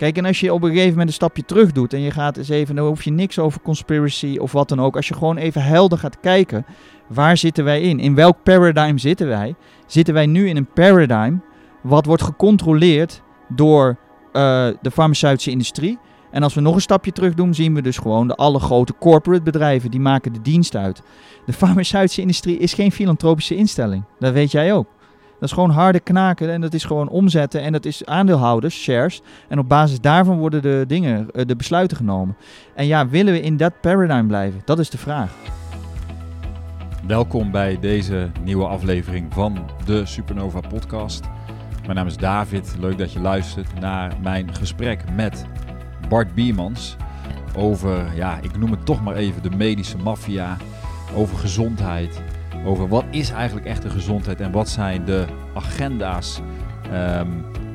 Kijk, en als je op een gegeven moment een stapje terug doet en je gaat eens even, dan hoef je niks over conspiracy of wat dan ook. Als je gewoon even helder gaat kijken, waar zitten wij in? In welk paradigm zitten wij? Zitten wij nu in een paradigm wat wordt gecontroleerd door eh, de farmaceutische industrie? En als we nog een stapje terug doen, zien we dus gewoon de alle grote corporate bedrijven, die maken de dienst uit. De farmaceutische industrie is geen filantropische instelling. Dat weet jij ook. Dat is gewoon harde knaken en dat is gewoon omzetten en dat is aandeelhouders, shares. En op basis daarvan worden de dingen, eh, de besluiten genomen. En ja, willen we in dat paradigm blijven? Dat is de vraag. Welkom bij deze nieuwe aflevering van de Supernova Podcast. Mijn naam is David. Leuk dat je luistert naar mijn gesprek met Bart Biermans over, ja, ik noem het toch maar even de medische maffia, over gezondheid, over wat is eigenlijk echte gezondheid en wat zijn de agenda's ehm,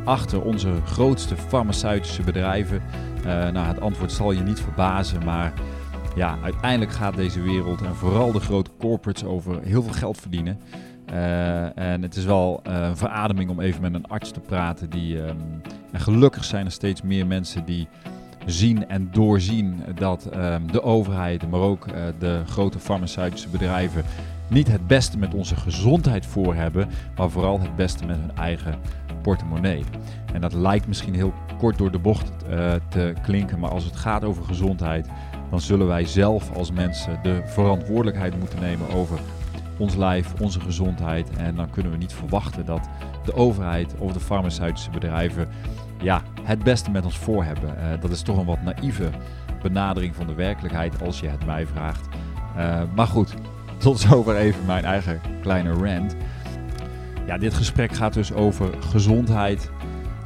achter onze grootste farmaceutische bedrijven. Uh, nou, het antwoord zal je niet verbazen, maar ja, uiteindelijk gaat deze wereld en vooral de grote corporates over heel veel geld verdienen. Uh, en het is wel uh, een verademing om even met een arts te praten. Die, um, en gelukkig zijn er steeds meer mensen die zien en doorzien dat um, de overheid, maar ook de grote farmaceutische bedrijven niet het beste met onze gezondheid voor hebben, maar vooral het beste met hun eigen portemonnee. En dat lijkt misschien heel kort door de bocht uh, te klinken, maar als het gaat over gezondheid, dan zullen wij zelf als mensen de verantwoordelijkheid moeten nemen over ons lijf, onze gezondheid. En dan kunnen we niet verwachten dat de overheid of de farmaceutische bedrijven ja, het beste met ons voor hebben. Uh, dat is toch een wat naïeve benadering van de werkelijkheid als je het mij vraagt. Uh, maar goed, tot zover even mijn eigen kleine rant. Ja, dit gesprek gaat dus over gezondheid,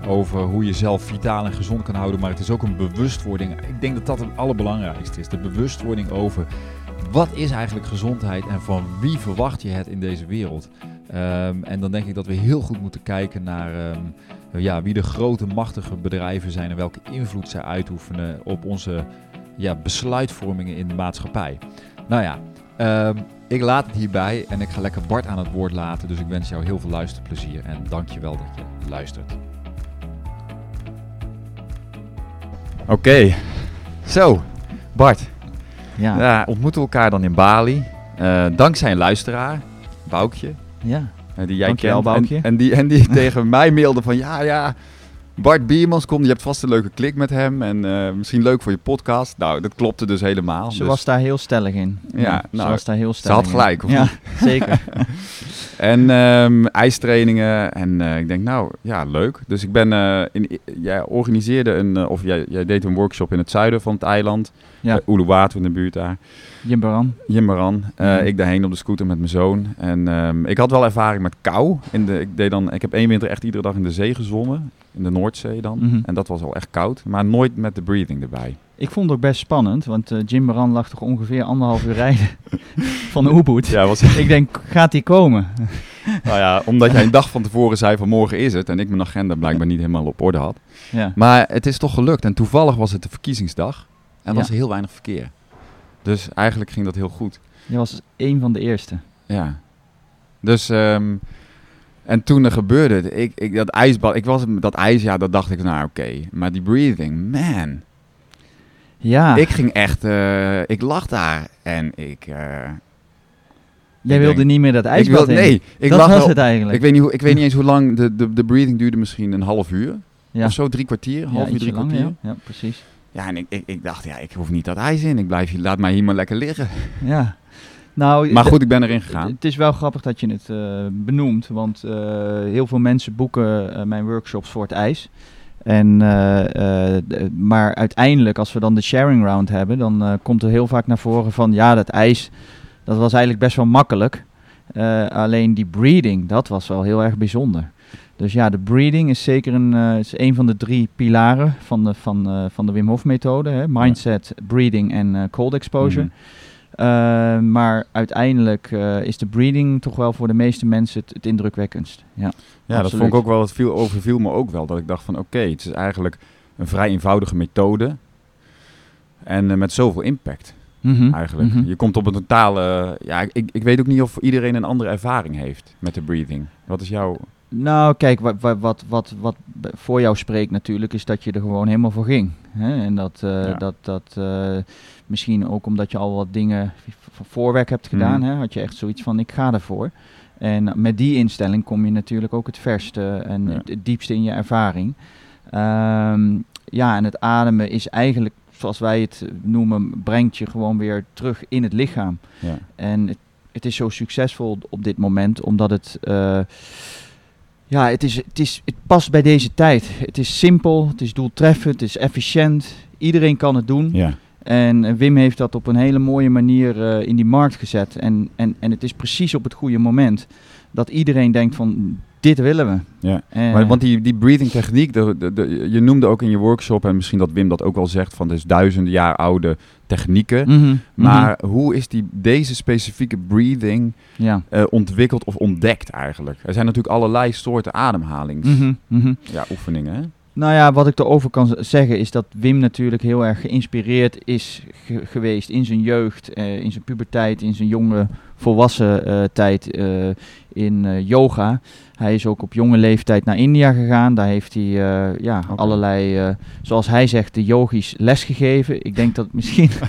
over hoe je zelf vitaal en gezond kan houden. Maar het is ook een bewustwording. Ik denk dat dat het allerbelangrijkste is. De bewustwording over wat is eigenlijk gezondheid en van wie verwacht je het in deze wereld. Um, en dan denk ik dat we heel goed moeten kijken naar um, ja, wie de grote machtige bedrijven zijn en welke invloed zij uitoefenen op onze ja, besluitvormingen in de maatschappij. Nou ja, um, ik laat het hierbij en ik ga lekker Bart aan het woord laten. Dus ik wens jou heel veel luisterplezier en dank je wel dat je luistert. Oké, okay. zo Bart. Ja. ja. ontmoeten elkaar dan in Bali. Uh, dankzij een luisteraar, Boukje. Ja. Uh, die jij kent. Boukje. En, en, die, en die tegen mij mailde van ja, ja, Bart Biermans komt, je hebt vast een leuke klik met hem en uh, misschien leuk voor je podcast. Nou, dat klopte dus helemaal. Ze dus... was daar heel stellig in. Ja, ja nou, ze was daar heel stellig Ze had gelijk, of ja, zeker. en um, ijstrainingen en uh, ik denk, nou, ja, leuk. Dus ik ben, uh, in, jij organiseerde een, of jij, jij deed een workshop in het zuiden van het eiland. Ja. Uluwatu in de buurt daar. Jimbaran. Jimbaran. Uh, mm. Ik daarheen op de scooter met mijn zoon. En um, ik had wel ervaring met kou. In de, ik, deed dan, ik heb één winter echt iedere dag in de zee gezwommen. In de Noordzee dan. Mm -hmm. En dat was al echt koud. Maar nooit met de breathing erbij. Ik vond het ook best spannend. Want uh, Jimbaran lag toch ongeveer anderhalf uur rijden van Ubud. Ja, was... ik denk, gaat die komen? nou ja, omdat jij een dag van tevoren zei van morgen is het. En ik mijn agenda blijkbaar niet helemaal op orde had. Ja. Maar het is toch gelukt. En toevallig was het de verkiezingsdag. En was ja. er heel weinig verkeer. Dus eigenlijk ging dat heel goed. Je was een van de eerste. Ja. Dus, um, en toen er gebeurde het, ik, ik, dat ijsbad, ik was dat ijs, ja, dat dacht ik, nou oké. Okay. Maar die breathing, man. Ja. Ik ging echt, uh, ik lag daar en ik... Uh, Jij ik wilde denk, niet meer dat ijsbad ik wilde, Nee, ik dat lag was het eigenlijk. Ik weet, niet hoe, ik weet niet eens hoe lang, de, de, de breathing duurde misschien een half uur. Ja. Of zo, drie kwartier, half ja, uur, drie lang, kwartier. Ja, ja precies. Ja, en ik, ik, ik, dacht, ja, ik hoef niet dat ijs in. Ik blijf hier, laat mij hier maar lekker liggen. Ja. Nou, maar goed, ik ben erin gegaan. Het is wel grappig dat je het uh, benoemt, want uh, heel veel mensen boeken uh, mijn workshops voor het ijs. En, maar uiteindelijk, als we dan de sharing round hebben, dan komt er heel vaak naar voren van ja, dat ijs, dat was eigenlijk best wel makkelijk. alleen die breeding, dat was wel heel erg bijzonder. Dus ja, de breathing is zeker een, uh, is een van de drie pilaren van de, van, uh, van de Wim Hof methode. Hè? Mindset, breathing en uh, cold exposure. Mm -hmm. maar uiteindelijk is de breathing toch wel voor de meeste mensen het, het indrukwekkendst. Ja, ja dat vond ik ook wel, het viel, overviel me ook wel. Dat ik dacht van oké, okay, het is eigenlijk een vrij eenvoudige methode. En met zoveel impact. Mm -hmm. Eigenlijk. Mm -hmm. Je komt op een totale. Ja, ik, ik weet ook niet of iedereen een andere ervaring heeft met de breathing. Wat is jouw Nou, kijk, wat, wat, wat, wat, voor jou spreekt natuurlijk, is dat je er gewoon helemaal voor ging. Hè? En dat, eh, Ja. dat, dat eh, misschien ook omdat je al wat dingen voorwerk hebt gedaan, Mhm. hè? had je echt zoiets van, ik ga ervoor. En met die instelling kom je natuurlijk ook het verste en Ja. het, diepste in je ervaring. Ehm, ja, en het ademen is eigenlijk, zoals wij het noemen, brengt je gewoon weer terug in het lichaam. Ja. En het, het is zo succesvol op dit moment, omdat het. eh, ja, het, is, het, is, het past bij deze tijd. Het is simpel, het is doeltreffend, het is efficiënt. Iedereen kan het doen. Ja. En eh, Wim heeft dat op een hele mooie manier eh, in die markt gezet. En, en, en het is precies op het goede moment dat iedereen denkt van dit willen we. Ja. En, Maar, want die, die breathing techniek, de, de, de- je noemde ook in je workshop, en misschien dat Wim dat ook wel zegt, van het is duizenden jaar oude technieken. Mhm, mhm. Maar hoe is die, deze specifieke breathing ja. eh, ontwikkeld of ontdekt eigenlijk? Er zijn natuurlijk allerlei soorten ademhalingsoefeningen. Mhm. Ja, oefeningen, hè? Nou ja, wat ik erover kan zeggen is dat Wim natuurlijk heel erg geïnspireerd is ge- geweest in zijn jeugd, eh, in zijn puberteit, in zijn jonge volwassen eh, tijd eh, in eh, yoga. Hij is ook op jonge leeftijd naar India gegaan. Daar heeft hij eh, ja, allerlei, eh, zoals hij zegt, de yogis lesgegeven. Ik denk dat het misschien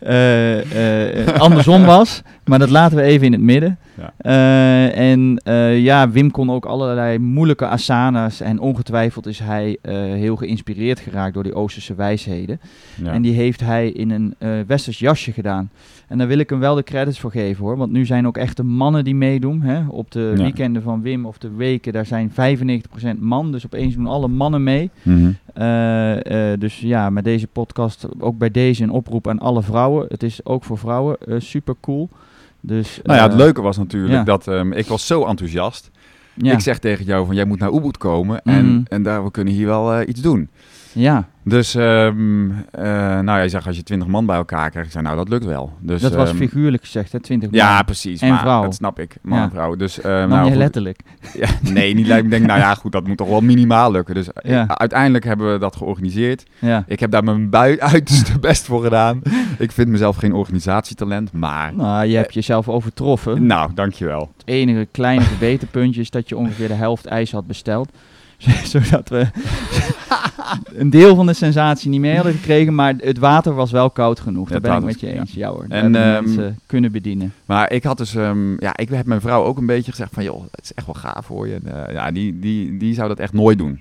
eh, andersom was, maar dat laten we even in het midden. Ja. Eh, en eh, ja, Wim kon ook allerlei moeilijke asana's. En ongetwijfeld is hij eh, heel geïnspireerd geraakt door die Oosterse wijsheden. Ja. En die heeft hij in een westers jasje gedaan. En daar wil ik hem wel de credits voor geven hoor. Want nu zijn ook echte mannen die meedoen. Hè? Op de Ja. weekenden van Wim of de weken, daar zijn 95% man. Dus opeens doen alle mannen mee. Mhm. Dus ja, met deze podcast ook bij deze een oproep aan alle vrouwen. Het is ook voor vrouwen super cool. Dus, Nou ja, het eh, leuke was natuurlijk ja. dat ehm, ik was zo enthousiast. Ja, Ik zeg tegen jou van jij moet naar Ubud komen en, Mhm. en daar we kunnen hier wel eh, iets doen. Ja. Dus, ehm eh, nou ja, je zegt als je twintig man bij elkaar krijgt, ik zei nou dat lukt wel. Dus, dat was ehm, figuurlijk gezegd, hè? 20 Ja, man. precies. En maar vrouw. Dat snap ik, man Ja. en vrouw. Dus, eh, nou, goed. letterlijk. Ja, nee, niet. Ik denk, nou ja, goed, dat moet toch wel minimaal lukken. Dus eh, Ja. uiteindelijk hebben we dat georganiseerd. Ja. Ik heb daar mijn bui uiterste best voor gedaan. Ik vind mezelf geen organisatietalent, maar... Nou, je hebt jezelf overtroffen. Nou, dankjewel. Het enige kleine verbeterpuntje is dat je ongeveer de helft ijs had besteld. Zodat we een deel van de sensatie niet meer hadden gekregen. Maar het water was wel koud genoeg. Ja, Daar ben ik met je eens. Ja hoor. En, mensen kunnen bedienen. Maar ik had dus, ehm, ja, ik heb mijn vrouw ook een beetje gezegd van, joh, het is echt wel gaaf voor je. En, eh, ja, die, die, die zou dat echt nooit doen.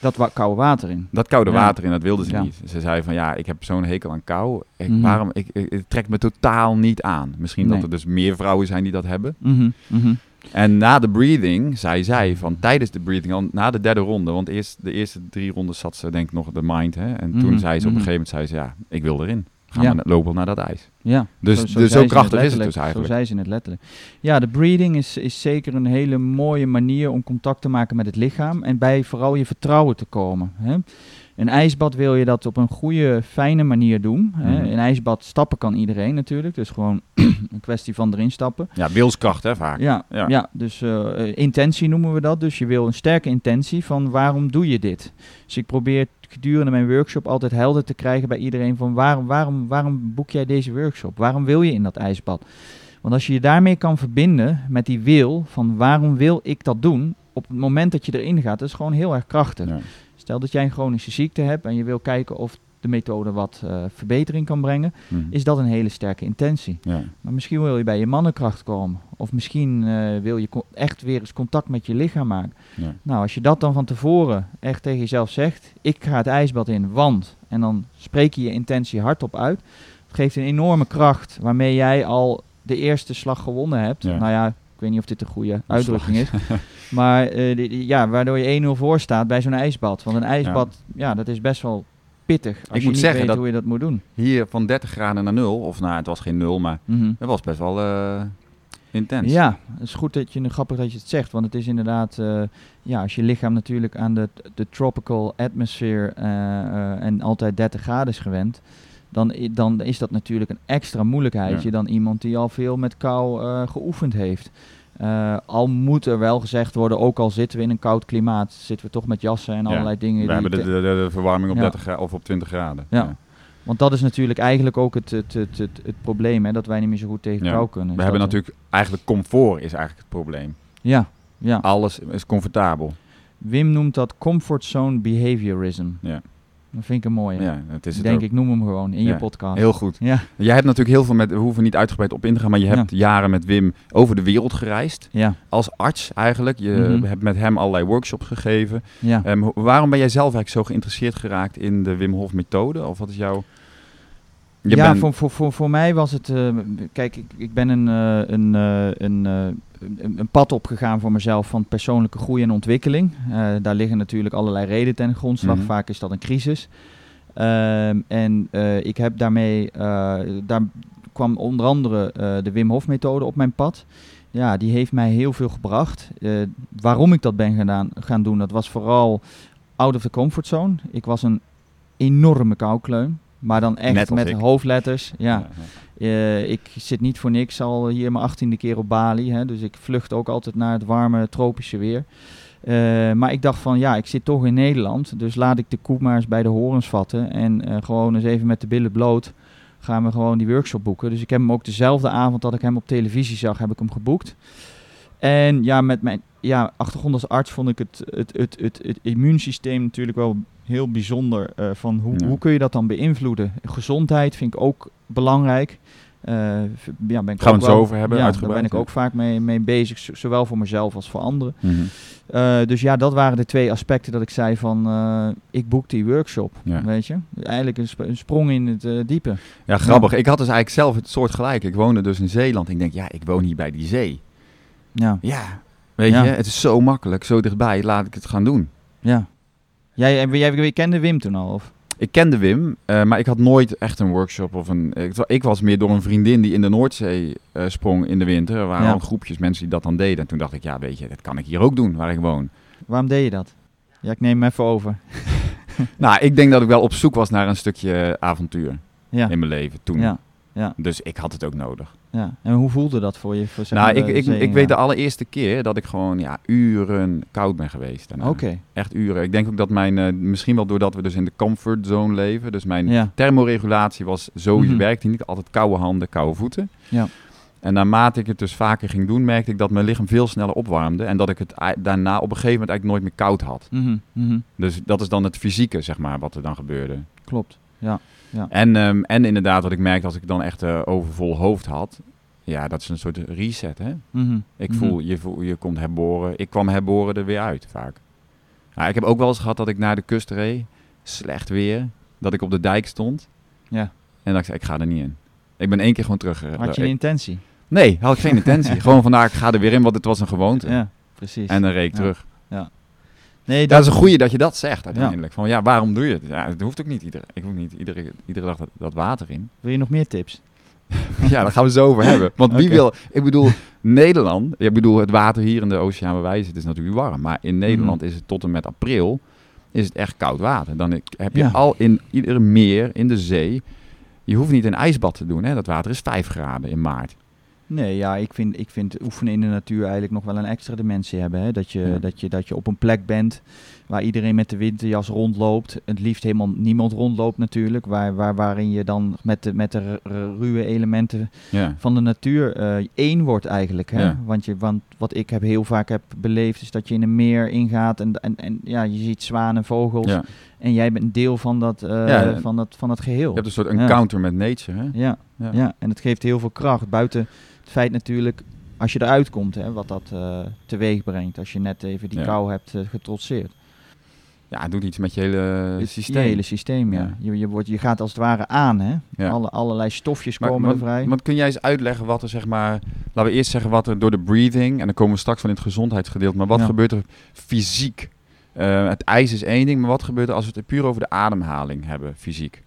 Dat wa koude water in. Dat koude Ja. water in, dat wilde ze niet. Ze zei van, ja, ik heb zo'n hekel aan kou. Ik, Mhm. waarom, ik, ik- het trekt me totaal niet aan. Misschien dat er dus meer vrouwen zijn die dat hebben. Mhm. En na de breathing zei zij van tijdens de breathing, al na de derde ronde, want eerst de eerste drie rondes zat ze denk ik nog de mind. Hè? En toen Mhm, zei ze op een mhm. gegeven moment, zei ze, ja, ik wil erin. Gaan Ja. we lopen naar dat ijs. Ja. Dus Zo- zo, dus zo krachtig is het dus eigenlijk. Zo zei ze het letterlijk. Ja, de breathing is, is zeker een hele mooie manier om contact te maken met het lichaam. En bij vooral je vertrouwen te komen. Hè? Een ijsbad wil je dat op een goede, fijne manier doen. Mhm. Een ijsbad stappen kan iedereen natuurlijk. Dus gewoon een kwestie van erin stappen. Ja, wilskracht hè, vaak. Ja, Ja. ja. dus eh, intentie noemen we dat. Dus je wil een sterke intentie van waarom doe je dit? Dus ik probeer gedurende mijn workshop altijd helder te krijgen bij iedereen van waarom, waarom, waarom boek jij deze workshop? Waarom wil je in dat ijsbad? Want als je je daarmee kan verbinden met die wil van waarom wil ik dat doen? Op het moment dat je erin gaat, dat is gewoon heel erg krachtig. Ja. Stel dat jij een chronische ziekte hebt en je wil kijken of de methode wat eh, verbetering kan brengen, Mhm. is dat een hele sterke intentie. ja. Maar misschien wil je bij je mannenkracht komen. Of misschien eh, wil je echt weer eens contact met je lichaam maken. Ja. Nou, als je dat dan van tevoren echt tegen jezelf zegt. Ik ga het ijsbad in, want. En dan spreek je je intentie hardop uit. Geeft een enorme kracht waarmee jij al de eerste slag gewonnen hebt. Ja. Nou ja, weet niet of dit een goede uitdrukking is. Maar eh, ja, waardoor je 1-0 voor staat bij zo'n ijsbad. Want een ijsbad, ja. dat is best wel pittig. Als je moet niet zeggen weet dat- hoe je dat moet doen. Hier van 30 graden naar 0, of nou, het was geen 0, maar Mhm. het was best wel eh, intens. Ja, het is goed dat je, grappig dat je het zegt, want het is inderdaad, eh, ja, als je lichaam natuurlijk aan de, de tropical atmosphere en altijd 30 graden is gewend, dan, dan is dat natuurlijk een extra moeilijkheidje Ja. dan iemand die al veel met kou eh, geoefend heeft. Eh, al moet er wel gezegd worden, ook al zitten we in een koud klimaat, zitten we toch met jassen en Ja, allerlei dingen. We hebben de, de, verwarming op Ja. 30 graden of op 20 graden. Ja. Want dat is natuurlijk eigenlijk ook het, het, het, het, het probleem, hè, dat wij niet meer zo goed tegen kou kunnen. We hebben natuurlijk eigenlijk comfort is eigenlijk het probleem. Ja, Ja. Alles is comfortabel. Wim noemt dat comfort zone behaviorism. Ja. Dat vind ik een mooie. Ja, het is het denk, ook. ik noem hem gewoon in je podcast. Heel goed. Ja, Jij hebt natuurlijk heel veel met, we hoeven niet uitgebreid op in te gaan, maar je hebt jaren met Wim over de wereld gereisd. ja, Als arts eigenlijk. Je Mhm. hebt met hem allerlei workshops gegeven. ja. Ehm, waarom ben jij zelf eigenlijk zo geïnteresseerd geraakt in de Wim Hof methode? Of wat is jouw... Je ja, bent- voor, voor, voor, voor mij was het... eh, kijk, ik, ik ben een, eh, een, eh, een, een, een pad opgegaan voor mezelf van persoonlijke groei en ontwikkeling. Eh, daar liggen natuurlijk allerlei redenen ten grondslag. Mhm. Vaak is dat een crisis. Ehm, en eh, ik heb daarmee... eh, daar kwam onder andere de Wim Hof methode op mijn pad. Ja, die heeft mij heel veel gebracht. Waarom ik dat ben gedaan, gaan doen, dat was vooral out of the comfort zone. Ik was een enorme koukleun. Maar dan echt met ik. hoofdletters. Ja. Eh, ik zit niet voor niks al hier mijn achttiende keer op Bali. Hè, dus ik vlucht ook altijd naar het warme tropische weer. Eh, maar ik dacht van ja, ik zit toch in Nederland. Dus laat ik de koe maar eens bij de horens vatten. En eh, gewoon eens even met de billen bloot gaan we gewoon die workshop boeken. Dus ik heb hem ook dezelfde avond dat ik hem op televisie zag, heb ik hem geboekt. En ja, met mijn ja, achtergrond als arts vond ik het, het, het, het, het immuunsysteem natuurlijk wel heel bijzonder. eh, van hoe, Ja. hoe kun je dat dan beïnvloeden? Gezondheid vind ik ook belangrijk. V- ja, ben ik Gaan we het zo over hebben, Ja, daar ben ik ook vaak mee, mee bezig, zowel voor mezelf als voor anderen. Mhm. Eh, dus ja, dat waren de twee aspecten dat ik zei van, ik boek die workshop, Ja. weet je. Eigenlijk een, sp- een sprong in het diepe. Ja, grappig. Ik had dus eigenlijk zelf het soort gelijk. Ik woonde dus in Zeeland. Ik denk, ja, ik woon hier bij die zee. Ja, Ja, weet je, het is zo makkelijk, zo dichtbij. Laat ik het gaan doen. ja. Jij, jij, jij, kende Wim toen al? Of? Ik kende Wim, eh, maar ik had nooit echt een workshop of een. Ik, ik was meer door een vriendin die in de Noordzee eh, sprong in de winter. Er waren Ja. al groepjes mensen die dat dan deden. En toen dacht ik, ja, weet je, dat kan ik hier ook doen waar ik woon. Waarom deed je dat? Ja, ik neem hem even over. nou, ik denk dat ik wel op zoek was naar een stukje avontuur Ja, in mijn leven toen. ja, Dus ik had het ook nodig. Ja. En hoe voelde dat voor je? Voor, nou, ik, ik, ik weet de allereerste keer dat ik gewoon ja, uren koud ben geweest. Oké, Echt uren. Ik denk ook dat mijn, eh, misschien wel doordat we dus in de comfort zone leven. Dus mijn ja. thermoregulatie was zo, Mhm. werkte niet. Altijd koude handen, koude voeten. Ja. En naarmate ik het dus vaker ging doen, merkte ik dat mijn lichaam veel sneller opwarmde. En dat ik het daarna op een gegeven moment eigenlijk nooit meer koud had. Mhm, mhm. Dus dat is dan het fysieke, zeg maar, wat er dan gebeurde. Klopt. Ja. En, ehm, en inderdaad, wat ik merkte als ik dan echt eh, overvol hoofd had. Ja, dat is een soort reset, hè. Mhm, Ik mhm. voel, je, voel, je komt herboren. Ik kwam herboren er weer uit, vaak. Ja, ik heb ook wel eens gehad dat ik naar de kust reed. Slecht weer. Dat ik op de dijk stond. Ja. En dat ik zei, ik ga er niet in. Ik ben één keer gewoon terug. eh, Had je een intentie? Nee, had ik geen intentie. gewoon vandaag, ik ga er weer in, want het was een gewoonte. Ja, precies. En dan reed ik Ja. terug. Nee, Dat is een goeie dat je dat zegt uiteindelijk. Van ja, waarom doe je het? Ja, het hoeft ook niet iedere, ik hoef niet iedere, iedere dag dat, dat water in. Wil je nog meer tips? ja, daar gaan we het zo over hebben. Want wie wil, ik bedoel, Nederland, ik bedoel, het water hier in de oceaan waar wij zitten is natuurlijk warm. Maar in Nederland Mhm. is het tot en met april, is het echt koud water. Dan heb je Ja. al in iedere meer, in de zee, je hoeft niet een ijsbad te doen. Hè? Dat water is 5 graden in maart. Nee, ja, ik vind, ik vind oefenen in de natuur eigenlijk nog wel een extra dimensie hebben. Hè? Dat, je, Ja. dat, je, dat je op een plek bent waar iedereen met de winterjas rondloopt. Het liefst helemaal niemand rondloopt natuurlijk. Waar, waar, waarin je dan met de, met de ru- ru- ruwe elementen Ja. van de natuur eh, één wordt eigenlijk. Hè? Ja. Want, je, want wat ik heb heel vaak heb beleefd is dat je in een meer ingaat en, en, en ja, je ziet zwanen, vogels. En jij bent een deel van dat, eh, Ja. van dat, van dat geheel. Je hebt een soort encounter met nature. Hè? Ja, Ja. ja. en het geeft heel veel kracht. Buiten het feit natuurlijk, als je eruit komt, hè, wat dat eh, teweeg brengt. Als je net even die Ja. kou hebt eh, getrotseerd. Ja, het doet iets met je hele Het systeem. Je hele systeem, ja. Ja. Je, je, wordt, je gaat als het ware aan, hè. Ja. Alle, allerlei stofjes Maar, komen maar- er vrij. maar kun jij eens uitleggen wat er, zeg maar... Laten we eerst zeggen wat er door de breathing... en dan komen we straks wel in het gezondheidsgedeelte... maar wat Ja. gebeurt er fysiek? Eh, het ijs is één ding, maar wat gebeurt er als we het puur over de ademhaling hebben, fysiek?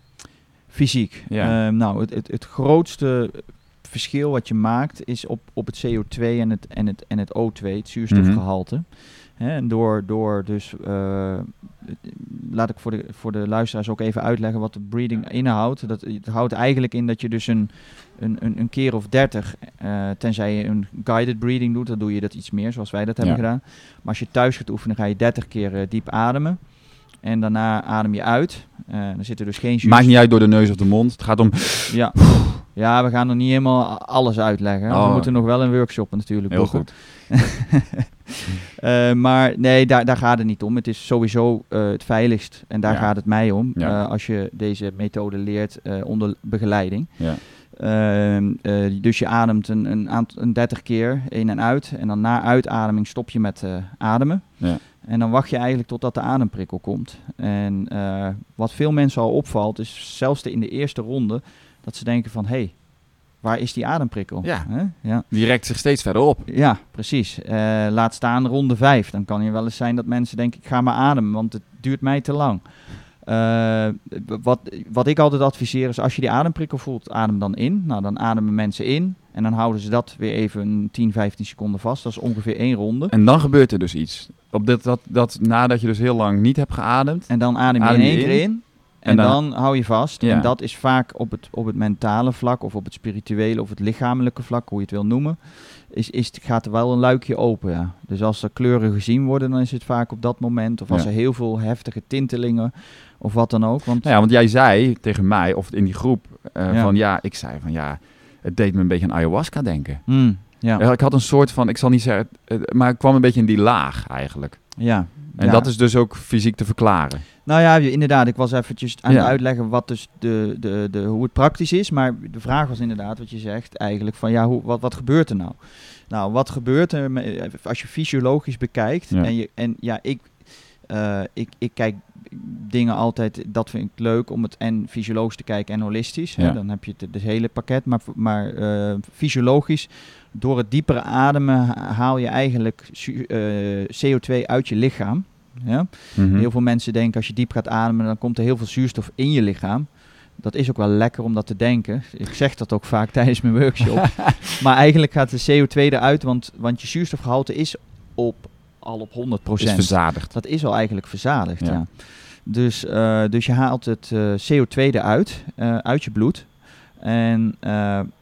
Fysiek. Ja. Ehm, nou, het, het, het grootste verschil wat je maakt is op, op het CO2 en het, en het, en het O2, het zuurstofgehalte. Hè, en door, door dus, eh, laat ik voor de, voor de luisteraars ook even uitleggen wat de breathing inhoudt. Dat, het houdt eigenlijk in dat je dus een, een, een, een keer of dertig, eh, tenzij je een guided breathing doet, dan doe je dat iets meer zoals wij dat hebben Ja. gedaan. Maar als je thuis gaat oefenen, ga je 30 keer eh, diep ademen. En daarna adem je uit. Dan zit er dus geen zuurstof. Maakt niet uit door de neus of de mond. Het gaat om... Ja. Ja, we gaan er niet helemaal alles uitleggen. Oh. We moeten nog wel een workshop natuurlijk Heel boeken. goed. Eh, maar nee, daar, daar gaat het niet om. Het is sowieso eh, het veiligst. En daar Ja. gaat het mij om. Ja. eh, als je deze methode leert onder begeleiding. Ja. Ehm, eh, dus je ademt een, een, aantal, een 30 keer in en uit. En dan na uitademing stop je met ademen. Ja. En dan wacht je eigenlijk totdat de ademprikkel komt. En wat veel mensen al opvalt, is zelfs de, in de eerste ronde, dat ze denken van, hé, hey, waar is die ademprikkel? Ja. Ja. Die rekt zich steeds verder op. Ja, precies. Eh, laat staan ronde 5. Dan kan je wel eens zijn dat mensen denken, ik ga maar ademen, want het duurt mij te lang. Eh, wat, wat ik altijd adviseer is, als je die ademprikkel voelt, adem dan in. Nou, dan ademen mensen in en dan houden ze dat weer even een 10, 15 seconden vast. Dat is ongeveer één ronde. En dan gebeurt er dus iets. Op dit, dat, dat, nadat je dus heel lang niet hebt geademd. En dan adem je Adem in je één in. keer in. En, En dan, dan- hou je vast. Ja. En dat is vaak op het, op het mentale vlak of op het spirituele of het lichamelijke vlak, hoe je het wil noemen. Is, is, gaat er wel een luikje open. Ja. Dus als er kleuren gezien worden, dan is het vaak op dat moment. Of als Ja. er heel veel heftige tintelingen of wat dan ook. Want Nou ja, want jij zei tegen mij, of in die groep, eh, van ja, ik zei van ja, het deed me een beetje aan ayahuasca denken. Hmm, ja, Ik had een soort van, ik zal niet zeggen, eh, maar ik kwam een beetje in die laag eigenlijk. ja. En dat is dus ook fysiek te verklaren. Nou ja, inderdaad. Ik was eventjes aan Ja. het uitleggen wat dus de, de, de, hoe het praktisch is. Maar de vraag was inderdaad wat je zegt eigenlijk van ja, hoe, wat, wat gebeurt er nou? Nou, wat gebeurt er me- als je fysiologisch bekijkt? Ja. En, je, en ja, ik, eh, ik, ik kijk dingen altijd, dat vind ik leuk om het en fysiologisch te kijken en holistisch. Hè? Dan heb je het, het hele pakket. Maar, maar eh, fysiologisch, door het diepere ademen ha- haal je eigenlijk su- eh, CO2 uit je lichaam. Ja? Mhm. Heel veel mensen denken als je diep gaat ademen, dan komt er heel veel zuurstof in je lichaam. Dat is ook wel lekker om dat te denken. Ik zeg dat ook vaak tijdens mijn workshop. maar eigenlijk gaat de CO2 eruit, want, want je zuurstofgehalte is op, al op 100%. is verzadigd. Dat is al eigenlijk verzadigd, Ja. ja. Dus, eh, dus je haalt het eh, CO2 eruit, eh, uit je bloed. En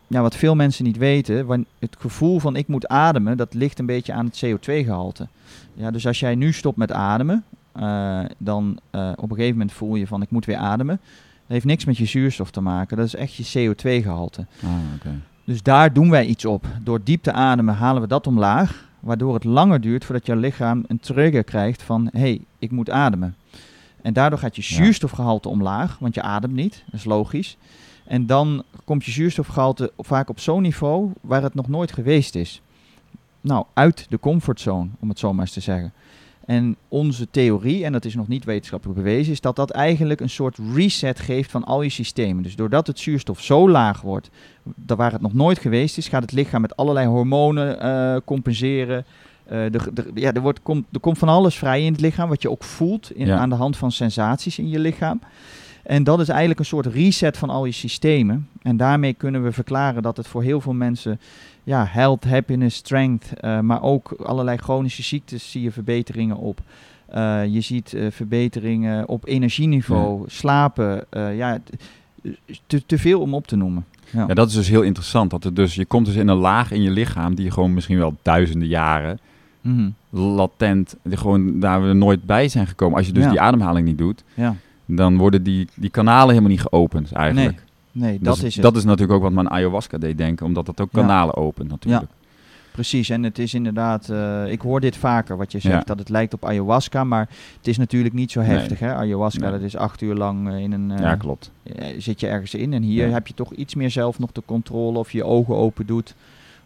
ja, wat veel mensen niet weten, het gevoel van ik moet ademen, dat ligt een beetje aan het CO2-gehalte. Ja, dus als jij nu stopt met ademen, eh, dan eh, op een gegeven moment voel je van ik moet weer ademen. Dat heeft niks met je zuurstof te maken, dat is echt je CO2-gehalte. Ah, oké. Dus daar doen wij iets op. Door diep te ademen halen we dat omlaag, waardoor het langer duurt voordat jouw lichaam een trigger krijgt van hé, hey, ik moet ademen. En daardoor gaat je zuurstofgehalte omlaag, want je ademt niet, dat is logisch. En dan komt je zuurstofgehalte vaak op zo'n niveau waar het nog nooit geweest is. Nou, uit de comfortzone, om het zo maar eens te zeggen. En onze theorie, en dat is nog niet wetenschappelijk bewezen, is dat dat eigenlijk een soort reset geeft van al je systemen. Dus doordat het zuurstof zo laag wordt, waar het nog nooit geweest is, gaat het lichaam met allerlei hormonen eh, compenseren. Eh, de, de- ja, er, wordt, komt, er komt van alles vrij in het lichaam, wat je ook voelt in, Ja. aan de hand van sensaties in je lichaam. En dat is eigenlijk een soort reset van al je systemen. En daarmee kunnen we verklaren dat het voor heel veel mensen, ja, health, happiness, strength, eh, maar ook allerlei chronische ziektes zie je verbeteringen op. Eh, je ziet eh, verbeteringen op energieniveau, slapen, ja, te, te veel om op te noemen. Ja. Ja, dat is dus heel interessant. Dat er dus, je komt dus in een laag in je lichaam die gewoon misschien wel duizenden jaren Mhm. latent, die gewoon daar we nooit bij zijn gekomen. Als je dus Ja. die ademhaling niet doet, ja. dan worden die, die kanalen helemaal niet geopend eigenlijk. Nee, dat dat is het. Dat is natuurlijk ook wat men ayahuasca deed denken, omdat dat ook Ja. kanalen opent natuurlijk. Precies, en het is inderdaad, eh, ik hoor dit vaker wat je zegt, Ja. dat het lijkt op ayahuasca, maar het is natuurlijk niet zo Nee. heftig. Hè? Ayahuasca, Nee. dat is acht uur lang eh, in een, eh, Ja, klopt. zit je ergens in. En hier Ja. heb je toch iets meer zelf nog de controle of je je ogen open doet.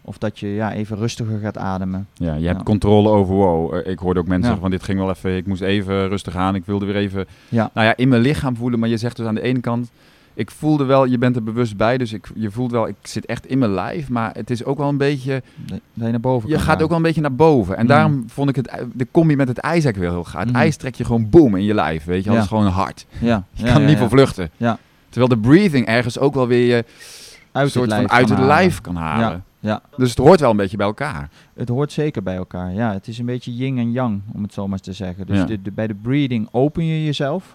Of dat je ja, even rustiger gaat ademen. Ja, je hebt Ja. controle over wow. Ik hoorde ook mensen Ja. zeggen van dit ging wel even, ik moest even rustig aan. Ik wilde weer even, Ja. nou ja, in mijn lichaam voelen. Maar je zegt dus aan de ene kant, ik voelde wel, je bent er bewust bij. Dus ik, je voelt wel, ik zit echt in mijn lijf. Maar het is ook wel een beetje, Dat je naar boven je gaat gaan. ook wel een beetje naar boven. En Mm. daarom vond ik het, de combi met het ijs eigenlijk weer heel gaaf. Het Mhm. ijs trek je gewoon boom in je lijf, weet je. Dat Ja. is gewoon hard. Ja, Je ja, kan ja, niet voor vluchten. Ja. Terwijl de breathing ergens ook wel weer je Uit soort het lijf van uit kan het halen. lijf kan halen. ja. Dus het hoort wel een beetje bij elkaar. Het hoort zeker bij elkaar. Ja, het is een beetje yin en yang, om het zo maar te zeggen. Dus Ja. de, de- bij de breathing open je jezelf.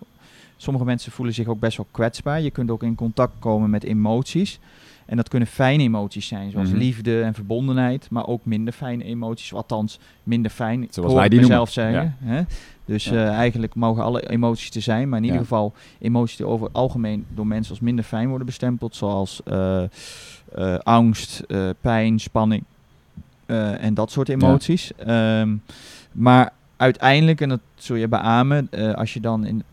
Sommige mensen voelen zich ook best wel kwetsbaar. Je kunt ook in contact komen met emoties. En dat kunnen fijne emoties zijn, zoals Mhm. liefde en verbondenheid. Maar ook minder fijne emoties, althans minder fijn. Zoals wij die mezelf noemen. zeggen. Hè? Dus Ja. eh, eigenlijk mogen alle emoties er zijn. Maar in ieder Ja. geval emoties die over het algemeen door mensen als minder fijn worden bestempeld. Zoals eh, eh, angst, pijn, spanning. en dat soort emoties. Ehm, maar uiteindelijk, en dat zul je beamen, als je dan in,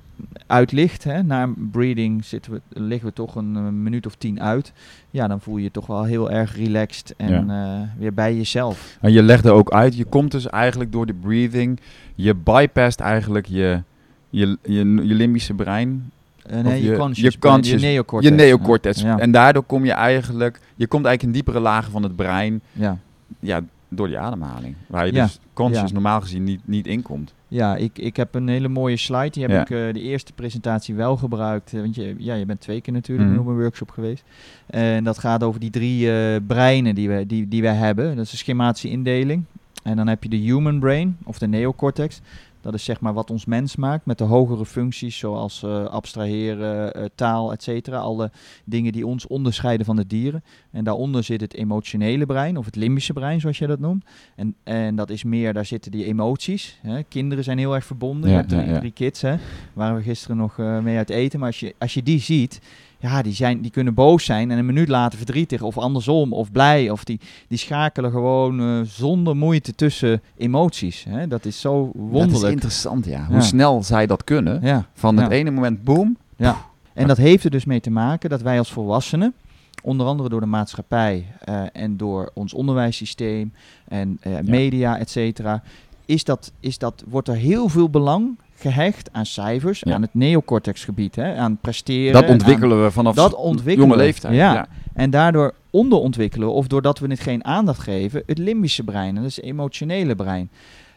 uitlicht, hè, na breeding zitten we, liggen we toch een, eh, minuut of tien uit. Ja, dan voel je je toch wel heel erg relaxed en eh, weer bij jezelf. En je legde ook uit, je komt dus eigenlijk door de breathing, je bypast eigenlijk je, je, je, je limbische brein. Eh, nee, je, je- conscious je brain, conscious- je neocortex. Je neocortex. Ja, En daardoor kom je eigenlijk, je komt eigenlijk in diepere lagen van het brein, ja. ja, door die ademhaling. Waar je dus conscious normaal gezien niet, niet inkomt. Ja, ik, ik heb een hele mooie slide. Die heb Ja. ik eh, de eerste presentatie wel gebruikt. eh, want je, ja, je bent twee keer natuurlijk Mhm. op een workshop geweest. En dat gaat over die drie eh, breinen die we, die, die we hebben. Dat is een schematische indeling. En dan heb je de human brain, of de neocortex. Dat is zeg maar wat ons mens maakt met de hogere functies zoals eh, abstraheren, eh, taal, et cetera. Alle dingen die ons onderscheiden van de dieren. En daaronder zit het emotionele brein, of het limbische brein zoals jij dat noemt. En, en dat is meer, daar zitten die emoties. Hè. Kinderen zijn heel erg verbonden. Ja, je hebt drie, ja, ja. drie kids, hè. Waren we gisteren nog eh, mee uit eten. Maar als je, als je die ziet, ja, die, zijn, die kunnen boos zijn en een minuut later verdrietig of andersom of blij. Of die, die schakelen gewoon eh, zonder moeite tussen emoties. Hè. Dat is zo Dat is wonderlijk. interessant, ja. Hoe Ja. snel zij dat kunnen. Ja. Van het Ja. ene moment, boom. En dat heeft er dus mee te maken dat wij als volwassenen, onder andere door de maatschappij eh, en door ons onderwijssysteem en eh, media, et cetera, is dat, is dat, wordt er heel veel belang gehecht aan cijfers, Ja. aan het neocortexgebied, hè, aan presteren. Dat aan- ontwikkelen we vanaf dat ontwikkelen jonge leeftijd. Ja. ja. en daardoor onderontwikkelen of doordat we het geen aandacht geven, het limbische brein, dat is het emotionele brein.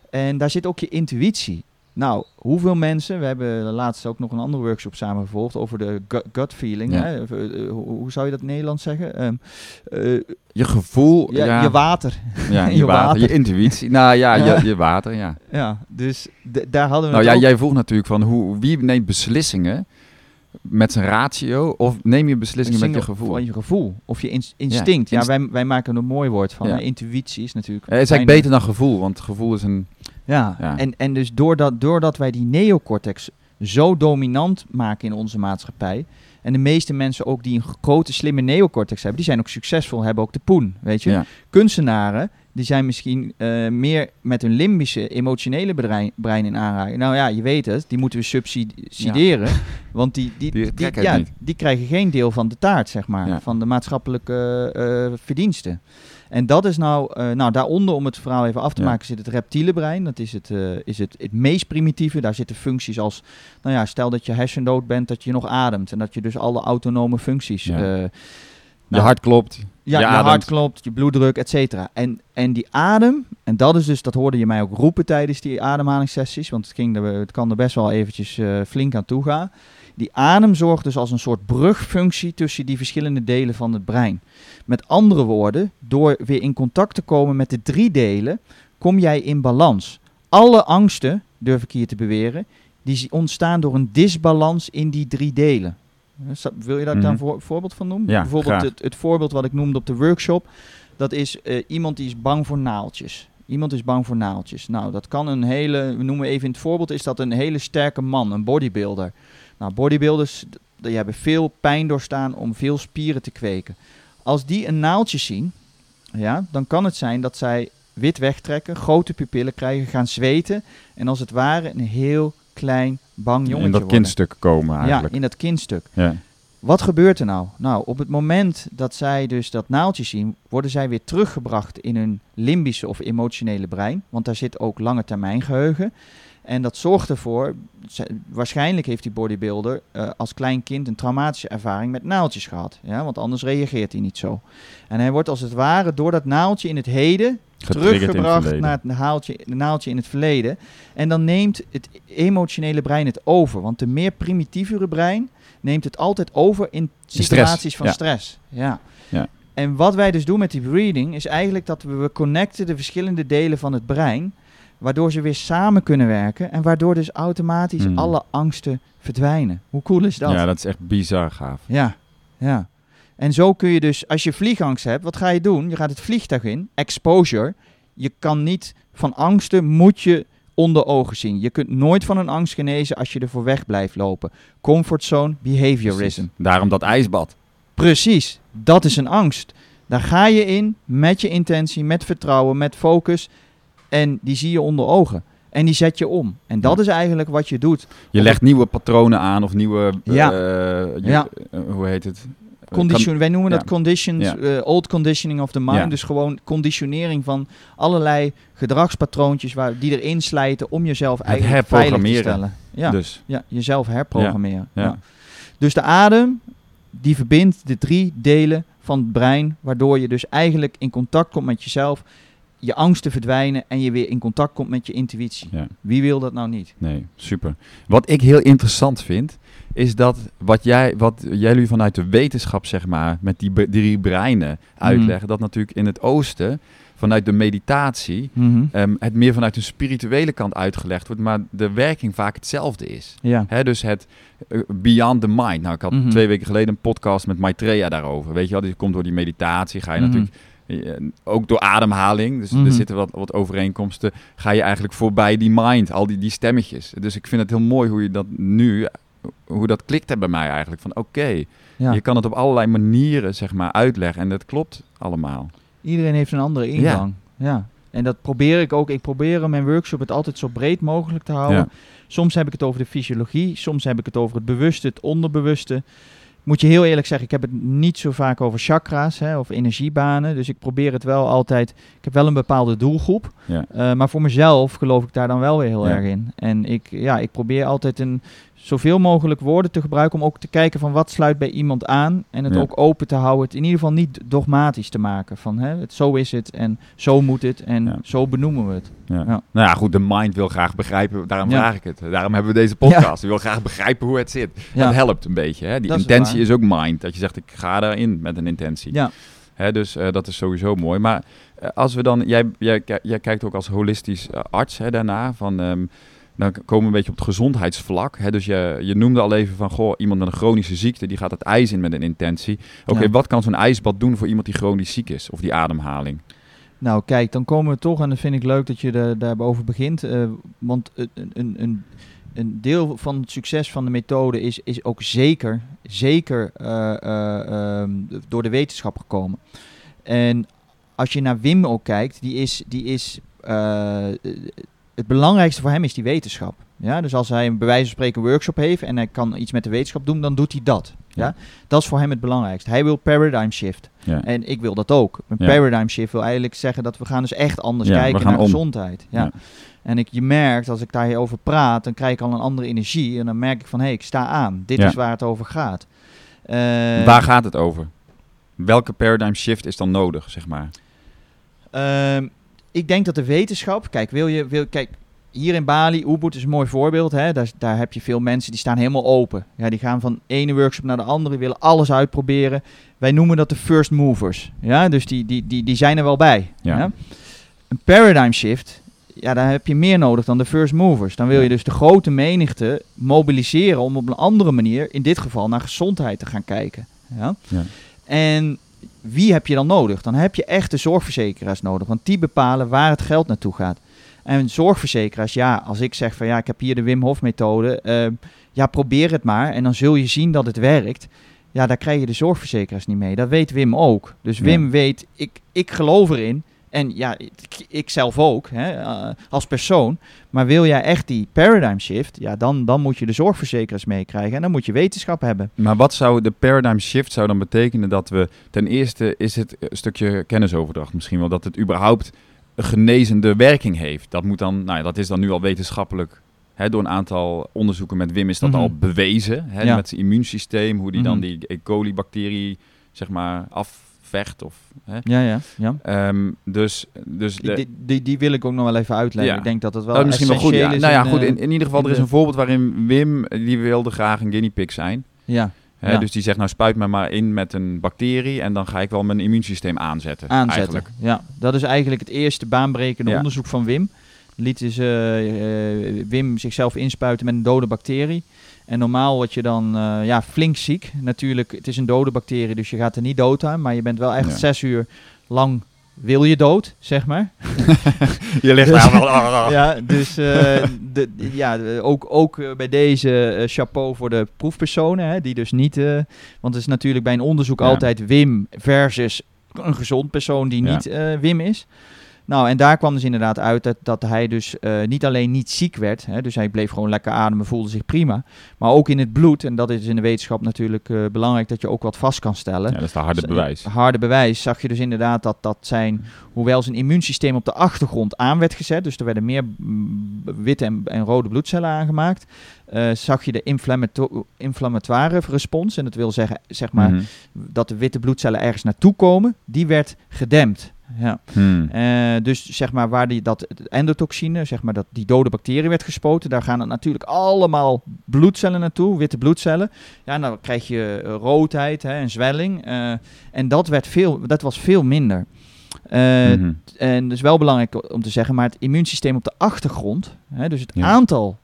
En daar zit ook je intuïtie. Nou, hoeveel mensen, we hebben laatst ook nog een andere workshop samen gevolgd over de gut, feeling. Ja. Hè? Of, eh, hoe, zou je dat in het Nederlands zeggen? Ehm, eh, Je gevoel, ja, ja, Je water. ja, je, je water, water. je intuïtie. Nou ja, Ja. Je, je water, ja. Ja, dus daar hadden we Nou ja, ook- jij vroeg natuurlijk van hoe, wie neemt beslissingen met zijn ratio of neem je beslissingen met je gevoel? Van je gevoel. Of je ins- instinct. Ja, inst- wij, wij maken er een mooi woord van. Intuïtie is natuurlijk... Eh, Het is eigenlijk beter dan gevoel, want gevoel is een... Ja, Ja. En, en dus doordat, doordat wij die neocortex zo dominant maken in onze maatschappij. En de meeste mensen ook die een grote slimme neocortex hebben, die zijn ook succesvol, hebben ook de poen. Weet je? Ja. Kunstenaren, die zijn misschien eh, meer met hun limbische, emotionele brein, brein in aanraking. Nou ja, je weet het, die moeten we subsidiëren. Want die, die, Die ja, die krijgen geen deel van de taart, zeg maar. Van de maatschappelijke eh, verdiensten. En dat is nou, eh, nou, daaronder, om het verhaal even af te Ja. maken, zit het reptiele brein. Dat is het, eh, is het, het meest primitieve. Daar zitten functies als, nou ja, stel dat je hersendood bent, dat je nog ademt. En dat je dus alle autonome functies... Ja. eh, Je Nou, hart klopt. Ja, je, hart klopt, je bloeddruk, et cetera. En, en die adem, en dat is dus, dat hoorde je mij ook roepen tijdens die ademhalingssessies, want het, ging er, het kan er best wel eventjes eh, flink aan toe gaan. Die adem zorgt dus als een soort brugfunctie tussen die verschillende delen van het brein. Met andere woorden, door weer in contact te komen met de drie delen, kom jij in balans. Alle angsten, durf ik hier te beweren, die ontstaan door een disbalans in die drie delen. Eh, Wil je daar Mhm. een voor, voorbeeld van noemen? Ja, Bijvoorbeeld het, het voorbeeld wat ik noemde op de workshop. Dat is eh, iemand die is bang voor naaltjes. Iemand is bang voor naaltjes. Nou, dat kan een hele, we noemen even in het voorbeeld, is dat een hele sterke man, een bodybuilder. Nou, bodybuilders, die hebben veel pijn doorstaan om veel spieren te kweken. Als die een naaltje zien, ja, dan kan het zijn dat zij wit wegtrekken, grote pupillen krijgen, gaan zweten. En als het ware een heel klein, bang jongetje in dat worden. kindstuk komen Ja, eigenlijk. in dat kindstuk. Ja. Wat gebeurt er nou? Nou, op het moment dat zij dus dat naaldje zien, worden zij weer teruggebracht in hun limbische of emotionele brein. Want daar zit ook lange termijn geheugen. En dat zorgt ervoor, waarschijnlijk heeft die bodybuilder eh, als klein kind een traumatische ervaring met naaldjes gehad. Ja, want anders reageert hij niet zo. En hij wordt als het ware door dat naaldje in het heden Het teruggebracht naar het naaltje, de naaldje in het verleden. En dan neemt het emotionele brein het over. Want de meer primitievere brein neemt het altijd over in stress, situaties van ja. stress. Ja. Ja. En wat wij dus doen met die breathing is eigenlijk dat we, we connecten de verschillende delen van het brein. Waardoor ze weer samen kunnen werken. En waardoor dus automatisch Hmm. alle angsten verdwijnen. Hoe cool is dat? ja, dat is echt bizar gaaf. Ja, ja. En zo kun je dus, als je vliegangst hebt, wat ga je doen? Je gaat het vliegtuig in, exposure. Je kan niet van angsten, moet je onder ogen zien. Je kunt nooit van een angst genezen als je er voor weg blijft lopen. Comfortzone, behaviorism. Precies. Daarom dat ijsbad. Precies, dat is een angst. Daar ga je in met je intentie, met vertrouwen, met focus. En die zie je onder ogen. En die zet je om. En dat is eigenlijk wat je doet. Je legt nieuwe patronen aan of nieuwe... Ja. eh, je- Ja. eh, hoe heet het? Condition, wij noemen ja. dat conditions, Ja. eh, old conditioning of the mind. Ja. Dus gewoon conditionering van allerlei gedragspatroontjes waar, die erin slijten om jezelf eigenlijk veilig te stellen. Ja, Dus, ja jezelf herprogrammeren. Dus de adem, die verbindt de drie delen van het brein, waardoor je dus eigenlijk in contact komt met jezelf, je angsten verdwijnen en je weer in contact komt met je intuïtie. ja. Wie wil dat nou niet? Nee, super. Wat ik heel interessant vind, is dat wat, jij, wat jullie vanuit de wetenschap, zeg maar, met die drie breinen uitleggen, dat natuurlijk in het oosten, vanuit de meditatie, ehm, het meer vanuit een spirituele kant uitgelegd wordt, maar de werking vaak hetzelfde is. Ja. Hè, dus het eh, beyond the mind. Nou, ik had Mhm. twee weken geleden een podcast met Maitreya daarover. Weet je wel, die komt door die meditatie, ga je Mhm. natuurlijk ook door ademhaling, dus Mhm. er zitten wat, wat overeenkomsten, ga je eigenlijk voorbij die mind, al die, die stemmetjes. Dus ik vind het heel mooi hoe je dat nu, hoe dat klikt bij mij eigenlijk. Van oké, Ja. je kan het op allerlei manieren zeg maar uitleggen en dat klopt allemaal. Iedereen heeft een andere ingang. Ja. En dat probeer ik ook. Ik probeer in mijn workshop het altijd zo breed mogelijk te houden. Ja. Soms heb ik het over de fysiologie, soms heb ik het over het bewuste, het onderbewuste. Moet je heel eerlijk zeggen, ik heb het niet zo vaak over chakra's hè, of energiebanen. Dus ik probeer het wel altijd. Ik heb wel een bepaalde doelgroep. Ja. eh, maar voor mezelf geloof ik daar dan wel weer heel Ja. erg in. En ik, ja, ik probeer altijd een, zoveel mogelijk woorden te gebruiken om ook te kijken van wat sluit bij iemand aan. En het Ja. ook open te houden. Het in ieder geval niet dogmatisch te maken. Van hè, het, zo is het en zo moet het en Ja. zo benoemen we het. Ja. Nou ja, goed, de mind wil graag begrijpen, daarom vraag ik het. Daarom hebben we deze podcast. Die wil graag begrijpen hoe het zit. Dat helpt een beetje. Hè? Die Dat intentie is, ook mind. Dat je zegt, ik ga daarin met een intentie. Ja. Hè, dus eh, dat is sowieso mooi. Maar eh, als we dan, jij, jij kijkt ook als holistisch eh, arts hè, daarna. Van, ehm, dan komen we een beetje op het gezondheidsvlak. Hè? Dus je, je noemde al even van, goh, iemand met een chronische ziekte, die gaat het ijs in met een intentie. Oké, Ja. wat kan zo'n ijsbad doen voor iemand die chronisch ziek is? Of die ademhaling? Nou, kijk, dan komen we toch, en dat vind ik leuk dat je er, daarover begint. eh, want een, een, een, een deel van het succes van de methode is, is ook zeker, zeker eh, eh, ehm, door de wetenschap gekomen. En als je naar Wim ook kijkt, die is, die is het belangrijkste voor hem is die wetenschap. Ja, dus als hij een bij wijze van spreken workshop heeft en hij kan iets met de wetenschap doen, dan doet hij dat. Ja? Ja. Dat is voor hem het belangrijkste. Hij wil paradigm shift. Ja. En ik wil dat ook. Een Ja. paradigm shift wil eigenlijk zeggen dat we gaan dus echt anders kijken naar om. gezondheid. Ja. En ik, je merkt, als ik daarover praat, dan krijg ik al een andere energie. En dan merk ik van, hé, hey, ik sta aan. Dit is waar het over gaat. Eh, Waar gaat het over? Welke paradigm shift is dan nodig, zeg maar? Ehm, ik denk dat de wetenschap, kijk, wil je, wil, kijk, hier in Bali, Ubud is een mooi voorbeeld. Hè? Daar, daar heb je veel mensen die staan helemaal open. Ja, die gaan van ene workshop naar de andere, willen alles uitproberen. Wij noemen dat de first movers. Ja, dus die, die, die, die zijn er wel bij. Ja. Ja? Een paradigm shift, ja, daar heb je meer nodig dan de first movers. Dan wil je dus de grote menigte mobiliseren om op een andere manier, in dit geval naar gezondheid te gaan kijken. Ja? Ja. En wie heb je dan nodig? Dan heb je echte zorgverzekeraars nodig, want die bepalen waar het geld naartoe gaat. En zorgverzekeraars, ja, als ik zeg van ja, ik heb hier de Wim Hof methode, eh, ja, probeer het maar en dan zul je zien dat het werkt. Ja, daar krijg je de zorgverzekeraars niet mee. Dat weet Wim ook. Dus Ja. Wim weet, ik, ik geloof erin. En ja, ik, ik zelf ook, hè, eh, als persoon. Maar wil jij echt die paradigm shift, ja, dan, dan moet je de zorgverzekeraars meekrijgen. En dan moet je wetenschap hebben. Maar wat zou de paradigm shift zou dan betekenen dat we ten eerste is het een stukje kennisoverdracht misschien wel dat het überhaupt een genezende werking heeft. Dat moet dan, nou ja, dat is dan nu al wetenschappelijk. Hè, door een aantal onderzoeken met Wim is dat Mhm. al bewezen. Hè, Ja. Met zijn immuunsysteem, hoe die dan Mhm. die E. coli-bacterie zeg maar Of, hè. Ja, ja, ja. Ehm, dus dus de, Die, die, die wil ik ook nog wel even uitleggen. Ja. Ik denk dat het wel dat is misschien wel goed. Ja. essentieel Nou is ja, goed. eh, In, in ieder geval, in er is een voorbeeld waarin Wim, die wilde graag een guinea pig zijn. ja, Hè, Ja. Dus die zegt, nou spuit me maar in met een bacterie en dan ga ik wel mijn immuunsysteem aanzetten. aanzetten. Eigenlijk. Ja, dat is eigenlijk het eerste baanbrekende Ja. onderzoek van Wim. Liet dus eh, eh, Wim zichzelf inspuiten met een dode bacterie. En normaal word je dan eh, ja, flink ziek. Natuurlijk, het is een dode bacterie, dus je gaat er niet dood aan. Maar je bent wel echt Ja. zes uur lang wil je dood, zeg maar. Je ligt Dus- daar wel... Ja, dus eh, de, ja, ook, ook eh, bij deze chapeau voor de proefpersonen, hè, die dus niet... want het is natuurlijk bij een onderzoek Ja. altijd Wim versus een gezond persoon die Ja. niet Wim is. Nou, en daar kwam dus inderdaad uit dat, dat hij dus eh, niet alleen niet ziek werd, hè, dus hij bleef gewoon lekker ademen, voelde zich prima, maar ook in het bloed, en dat is in de wetenschap natuurlijk eh, belangrijk dat je ook wat vast kan stellen. Ja, dat is de harde Z- bewijs. Harde bewijs zag je dus inderdaad dat, dat zijn, hoewel zijn immuunsysteem op de achtergrond aan werd gezet, dus er werden meer witte en, en rode bloedcellen aangemaakt, eh, zag je de inflammato- inflammatoire respons, en dat wil zeggen zeg maar, Mhm. dat de witte bloedcellen ergens naartoe komen, die werd gedempt. Ja. Hmm. Eh, dus zeg maar waar die, dat het endotoxine, zeg maar dat die dode bacterie werd gespoten, daar gaan er natuurlijk allemaal bloedcellen naartoe, witte bloedcellen. Ja, en dan krijg je eh, roodheid hè, en zwelling. eh, en dat, werd veel, dat was veel minder. Mhm. En dus wel belangrijk om te zeggen, maar het immuunsysteem op de achtergrond, hè, dus het Ja. aantal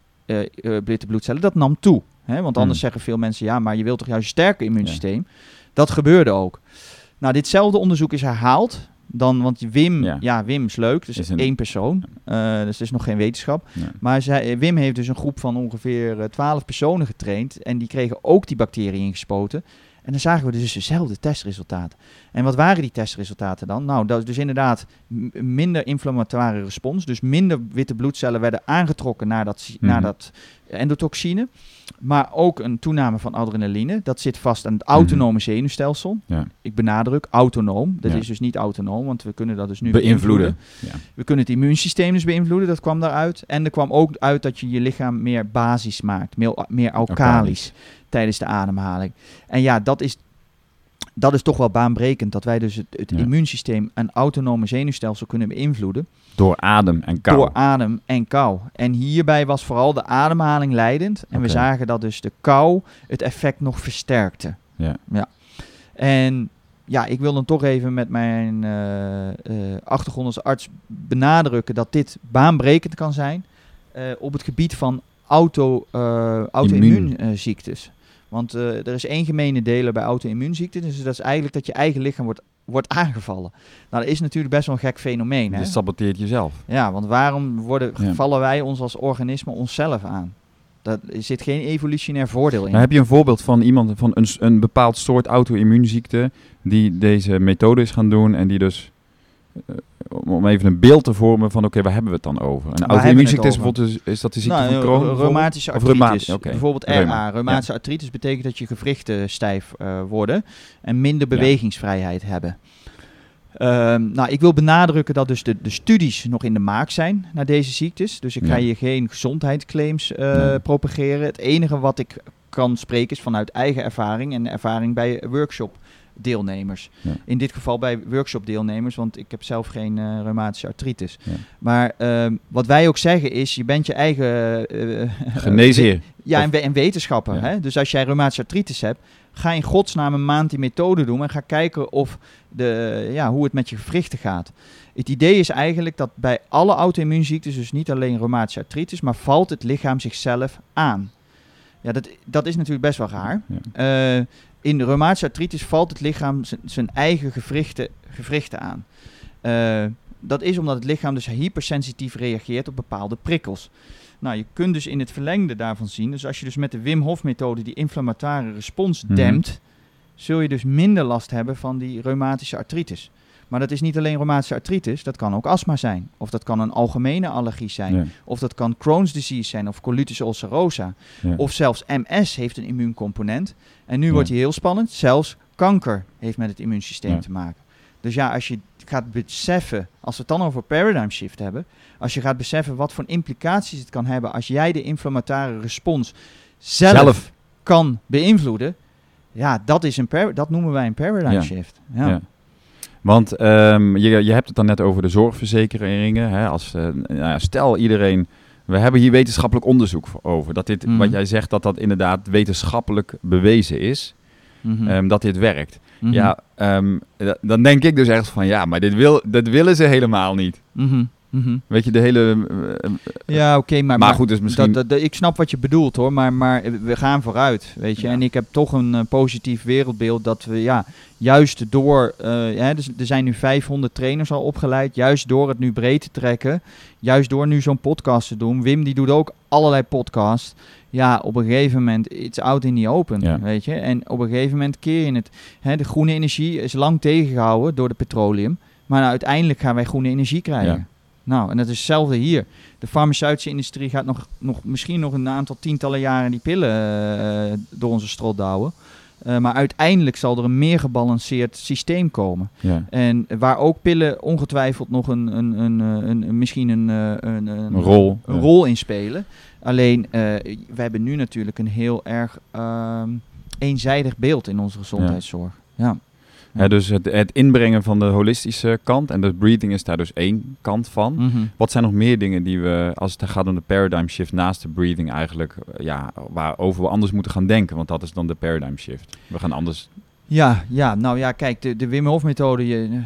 witte bloedcellen, dat nam toe. Hè, want anders Hmm. zeggen veel mensen, ja, maar je wilt toch juist een sterker immuunsysteem. Dat gebeurde ook. Nou, ditzelfde onderzoek is herhaald. Dan, want Wim, Ja. ja. Wim is leuk, dus Is een- één persoon. Eh, dus het is nog geen wetenschap. Maar zij, Wim heeft dus een groep van ongeveer eh, 12 personen getraind. En die kregen ook die bacterie ingespoten. En dan zagen we dus dezelfde testresultaten. En wat waren die testresultaten dan? Nou, dat is dus inderdaad minder inflammatoire respons. Dus minder witte bloedcellen werden aangetrokken naar dat, naar Mhm. dat endotoxine. Maar ook een toename van adrenaline. Dat zit vast aan het autonome zenuwstelsel. Ja. Ik benadruk autonoom. Dat Ja. is dus niet autonoom, want we kunnen dat dus nu Beïnvloeden. Ja. we kunnen het immuunsysteem dus beïnvloeden, dat kwam daaruit. En er kwam ook uit dat je je lichaam meer basis maakt, meer, meer Alkalisch. tijdens de ademhaling. En ja, dat is, dat is toch wel baanbrekend, dat wij dus het, het Ja. immuunsysteem en autonome zenuwstelsel kunnen beïnvloeden Door adem en kou. door adem en kou. En hierbij was vooral de ademhaling leidend. En we zagen dat dus de kou het effect nog versterkte. Ja. ja. En ja, ik wil dan toch even met mijn eh, eh, achtergrond als arts benadrukken dat dit baanbrekend kan zijn eh, op het gebied van auto, auto-immuunziektes. Want eh, er is één gemene deler bij auto-immuunziekten. Dus dat is eigenlijk dat je eigen lichaam wordt, wordt aangevallen. Nou, dat is natuurlijk best wel een gek fenomeen. Hè? Je saboteert jezelf. Ja, want waarom worden, Ja. vallen wij ons als organisme onszelf aan? Daar zit geen evolutionair voordeel in. Nou, heb je een voorbeeld van iemand van een, een bepaald soort auto-immuunziekte die deze methode is gaan doen en die dus eh, om om even een beeld te vormen van oké, waar hebben we het dan over? Een auto-immuunziekte is bijvoorbeeld is, is dat de ziekte nou, van Crohn? Of artritis. Bijvoorbeeld Reuma, RA. Reumatische artritis betekent dat je gewrichten stijf eh, worden en minder Ja. bewegingsvrijheid hebben. Ehm, nou, ik wil benadrukken dat dus de, de studies nog in de maak zijn naar deze ziektes. Dus ik ga Ja. hier geen gezondheidsclaims eh, Nee. propageren. Het enige wat ik kan spreken is vanuit eigen ervaring en ervaring bij workshop-deelnemers. Ja. In dit geval bij workshop-deelnemers, want ik heb zelf geen eh, reumatische artritis. Ja. Maar ehm, wat wij ook zeggen is, je bent je eigen... eh, Geneesheer. ja, en, en wetenschapper. Ja. Hè? Dus als jij reumatische artritis hebt, ga in godsnaam een maand die methode doen en ga kijken of de, ja, hoe het met je gewrichten gaat. Het idee is eigenlijk dat bij alle auto-immuunziektes, dus niet alleen reumatische artritis, maar valt het lichaam zichzelf aan. Ja, dat, dat is natuurlijk best wel raar. Ja. In de reumatische artritis valt het lichaam zijn eigen gewrichten, gewrichten aan. Eh, dat is omdat het lichaam dus hypersensitief reageert op bepaalde prikkels. Nou, je kunt dus in het verlengde daarvan zien, dus als je dus met de Wim Hof methode die inflammatoire respons Mhm. dempt, zul je dus minder last hebben van die reumatische artritis. Maar dat is niet alleen reumatische artritis, dat kan ook astma zijn. Of dat kan een algemene allergie zijn. Ja. Of dat kan Crohn's disease zijn of colitis ulcerosa. Ja. Of zelfs MS heeft een immuuncomponent. En nu Ja. wordt hij heel spannend. Zelfs kanker heeft met het immuunsysteem te maken. Dus ja, als je gaat beseffen, als we het dan over paradigm shift hebben, als je gaat beseffen wat voor implicaties het kan hebben als jij de inflammatoire respons zelf, Zelf. kan beïnvloeden, ja, dat, is een dat noemen wij een paradigm shift. Ja. Want ehm, je, je hebt het dan net over de zorgverzekeringen. Hè, als, eh, nou ja, stel iedereen, we hebben hier wetenschappelijk onderzoek over. Dat dit, Mhm. wat jij zegt, dat dat inderdaad wetenschappelijk bewezen is. Mhm. ehm, dat dit werkt. Mhm. Ja, ehm, da- dan denk ik dus echt van ja, maar dit, wil, dat willen ze helemaal niet. Mhm. Weet je, de hele... eh, Ja, oké, maar, maar, goed, dus misschien... Dat, dat, ik snap wat je bedoelt hoor, maar, maar we gaan vooruit, weet je. Ja. En ik heb toch een eh, positief wereldbeeld dat we, ja, juist door, eh, hè, dus er zijn nu 500 trainers al opgeleid, juist door het nu breed te trekken, juist door nu zo'n podcast te doen. Wim die doet ook allerlei podcasts. ja, op een gegeven moment, it's out in the open, Ja. weet je. En op een gegeven moment keer je het. Hè, de groene energie is lang tegengehouden door de petroleum. Maar nou, uiteindelijk gaan wij groene energie krijgen. Ja. Nou, en dat is hetzelfde hier. De farmaceutische industrie gaat nog, nog misschien nog een aantal tientallen jaren die pillen eh, door onze strot douwen. Eh, maar uiteindelijk zal er een meer gebalanceerd systeem komen. Ja. En waar ook pillen ongetwijfeld nog een, een, een, eh, een, misschien een, een, een, rol. een Ja. rol in spelen. Alleen, eh we hebben nu natuurlijk een heel erg ehm, eenzijdig beeld in onze gezondheidszorg. Ja. Dus het, het inbrengen van de holistische kant en de breathing is daar dus één kant van. Mhm. Wat zijn nog meer dingen die we, als het gaat om de paradigm shift naast de breathing eigenlijk, eh, ja, waarover we anders moeten gaan denken? Want dat is dan de paradigm shift. We gaan anders. Ja, ja, nou ja, kijk, de, de Wim Hof methode, je,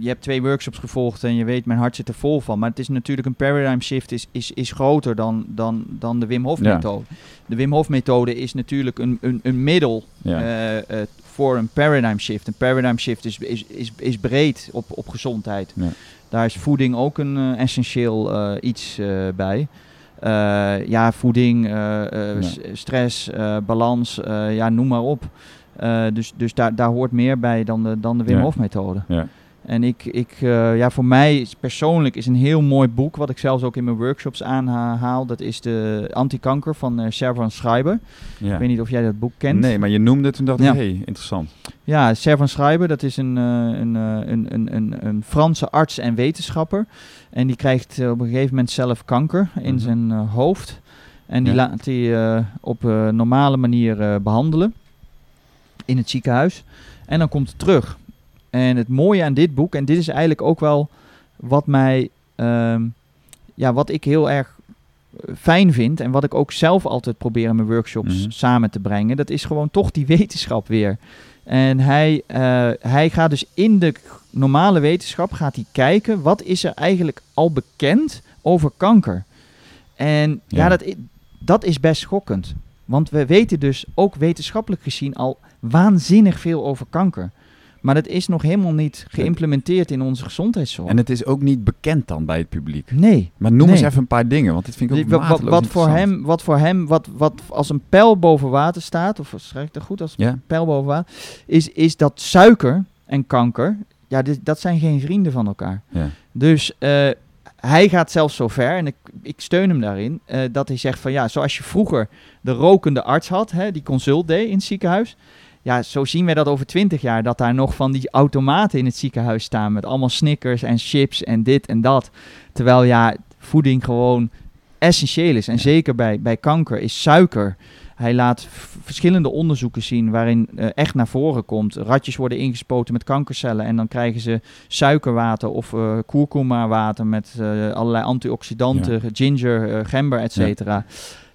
je hebt twee workshops gevolgd en je weet, mijn hart zit er vol van. Maar het is natuurlijk een paradigm shift, is, is, is groter dan, dan, dan de Wim Hof Ja. methode. De Wim Hof methode is natuurlijk een, een, een middel Ja. eh, voor een paradigm shift. Een paradigm shift is, is, is, is breed op, op gezondheid. Ja. Daar is voeding ook een eh, essentieel eh, iets eh, bij. Ja, voeding, Ja. stress, balans, ja, noem maar op. Dus dus daar, daar hoort meer bij dan de, dan de Wim. Hof methode. Ja. En ik, ik eh, ja, voor mij is persoonlijk is een heel mooi boek, wat ik zelfs ook in mijn workshops aanhaal. Dat is de Antikanker van eh Servan Schreiber. Ja. Ik weet niet of jij dat boek kent. Nee, maar je noemde het en dacht ik, Ja. hey, interessant. Ja, Servan Schreiber, dat is een, eh, een, een, een, een, een Franse arts en wetenschapper. En die krijgt op een gegeven moment zelf kanker in Mhm. zijn hoofd. En die Ja. laat hij op normale manier eh, behandelen in het ziekenhuis. En dan komt het terug. En het mooie aan dit boek, en dit is eigenlijk ook wel wat mij, ehm, ja, wat ik heel erg eh, fijn vind en wat ik ook zelf altijd probeer in mijn workshops Mhm. samen te brengen, dat is gewoon toch die wetenschap weer. En hij, eh, hij gaat dus in de normale wetenschap gaat hij kijken wat is er eigenlijk al bekend over kanker. En ja, Ja. dat, dat is best schokkend. Want we weten dus ook wetenschappelijk gezien al waanzinnig veel over kanker. Maar dat is nog helemaal niet geïmplementeerd in onze gezondheidszorg. En het is ook niet bekend dan bij het publiek. nee. Maar noem Nee. eens even een paar dingen, want dit vind ik ook wat, mateloos wat, voor hem, wat voor hem, wat, wat als een pijl boven water staat, of schrijf ik dat goed als Ja, pijl boven water, is, is dat suiker en kanker, ja, dit, dat zijn geen vrienden van elkaar. ja. Dus eh, hij gaat zelfs zo ver, en ik, ik steun hem daarin, eh, dat hij zegt van ja, zoals je vroeger de rokende arts had, hè, die consult deed in het ziekenhuis. Ja, zo zien wij dat over twintig jaar, dat daar nog van die automaten in het ziekenhuis staan met allemaal snickers en chips en dit en dat. Terwijl ja, voeding gewoon essentieel is. En Ja. zeker bij, bij kanker is suiker. Hij laat verschillende onderzoeken zien waarin eh, echt naar voren komt. Ratjes worden ingespoten met kankercellen en dan krijgen ze suikerwater of eh kurkuma water met eh, allerlei antioxidanten, ginger, gember, et cetera.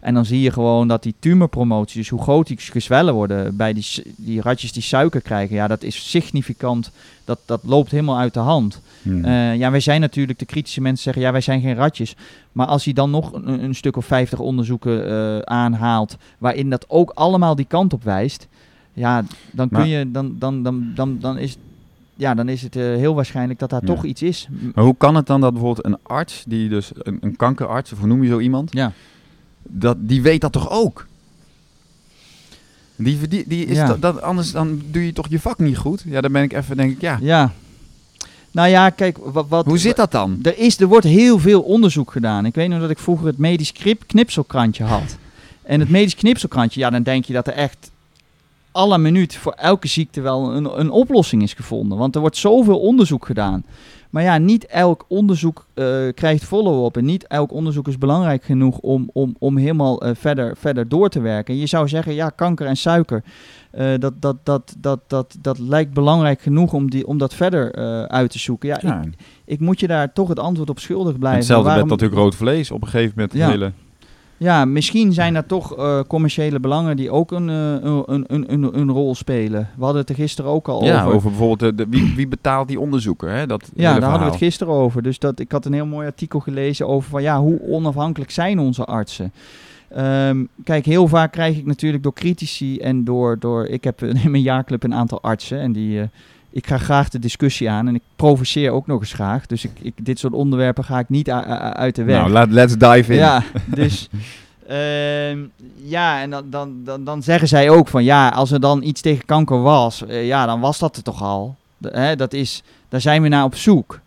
En dan zie je gewoon dat die tumorpromotie, dus hoe groot die gezwellen worden bij die, die ratjes die suiker krijgen, ja, dat is significant. Dat, dat loopt helemaal uit de hand. Hm. Eh, ja, wij zijn natuurlijk, de kritische mensen zeggen, ja, wij zijn geen ratjes. Maar als hij dan nog een, een stuk of 50 onderzoeken eh, aanhaalt, waarin dat ook allemaal die kant op wijst, ja, dan kun Maar- je, dan, dan, dan, dan, dan is, ja, dan is het eh, heel waarschijnlijk dat daar Ja. toch iets is. Maar hoe kan het dan dat bijvoorbeeld een arts, die dus een, een kankerarts, of hoe noem je zo iemand, Ja. Dat, die weet dat toch ook? Die, die, die is Ja. dat, dat, anders dan doe je toch je vak niet goed. Ja, dan ben ik even, denk ik, ja. Ja. Nou ja, kijk, wat, wat, Hoe zit dat dan? Er, is, er wordt heel veel onderzoek gedaan. Ik weet nog dat ik vroeger het medisch knip, knipselkrantje had. En het medisch knipselkrantje, ja, dan denk je dat er echt alle minuut voor elke ziekte wel een, een oplossing is gevonden. Want er wordt zoveel onderzoek gedaan. Maar ja, niet elk onderzoek eh, krijgt follow-up. En niet elk onderzoek is belangrijk genoeg om, om, om helemaal eh, verder, verder door te werken. Je zou zeggen, ja, kanker en suiker. eh, dat, dat, dat, dat, dat, dat lijkt belangrijk genoeg om, die, om dat verder uit te zoeken. Ja, Ja. ik, ik moet je daar toch het antwoord op schuldig blijven. Hetzelfde Waarom- met natuurlijk rood vlees. Op een gegeven moment Ja. hele... Ja, misschien zijn er toch eh, commerciële belangen die ook een, eh, een, een, een, een rol spelen. We hadden het er gisteren ook al Ja, over. over bijvoorbeeld de, wie, wie betaalt die onderzoeker. Hè? Dat Ja, daar hadden we het gisteren over. Dus dat, ik had een heel mooi artikel gelezen over van ja, hoe onafhankelijk zijn onze artsen. Ehm, kijk, heel vaak krijg ik natuurlijk door critici en door, door ik heb in mijn jaarclub een aantal artsen en die, eh, ik ga graag de discussie aan en ik provoceer ook nog eens graag. Dus ik, ik, dit soort onderwerpen ga ik niet uit de weg. Nou, let's dive in. Ja, dus Ehm, ja, en dan, dan, dan, dan zeggen zij ook van ja, als er dan iets tegen kanker was, eh, ja, dan was dat er toch al. De- hè, dat is, daar zijn we naar op zoek.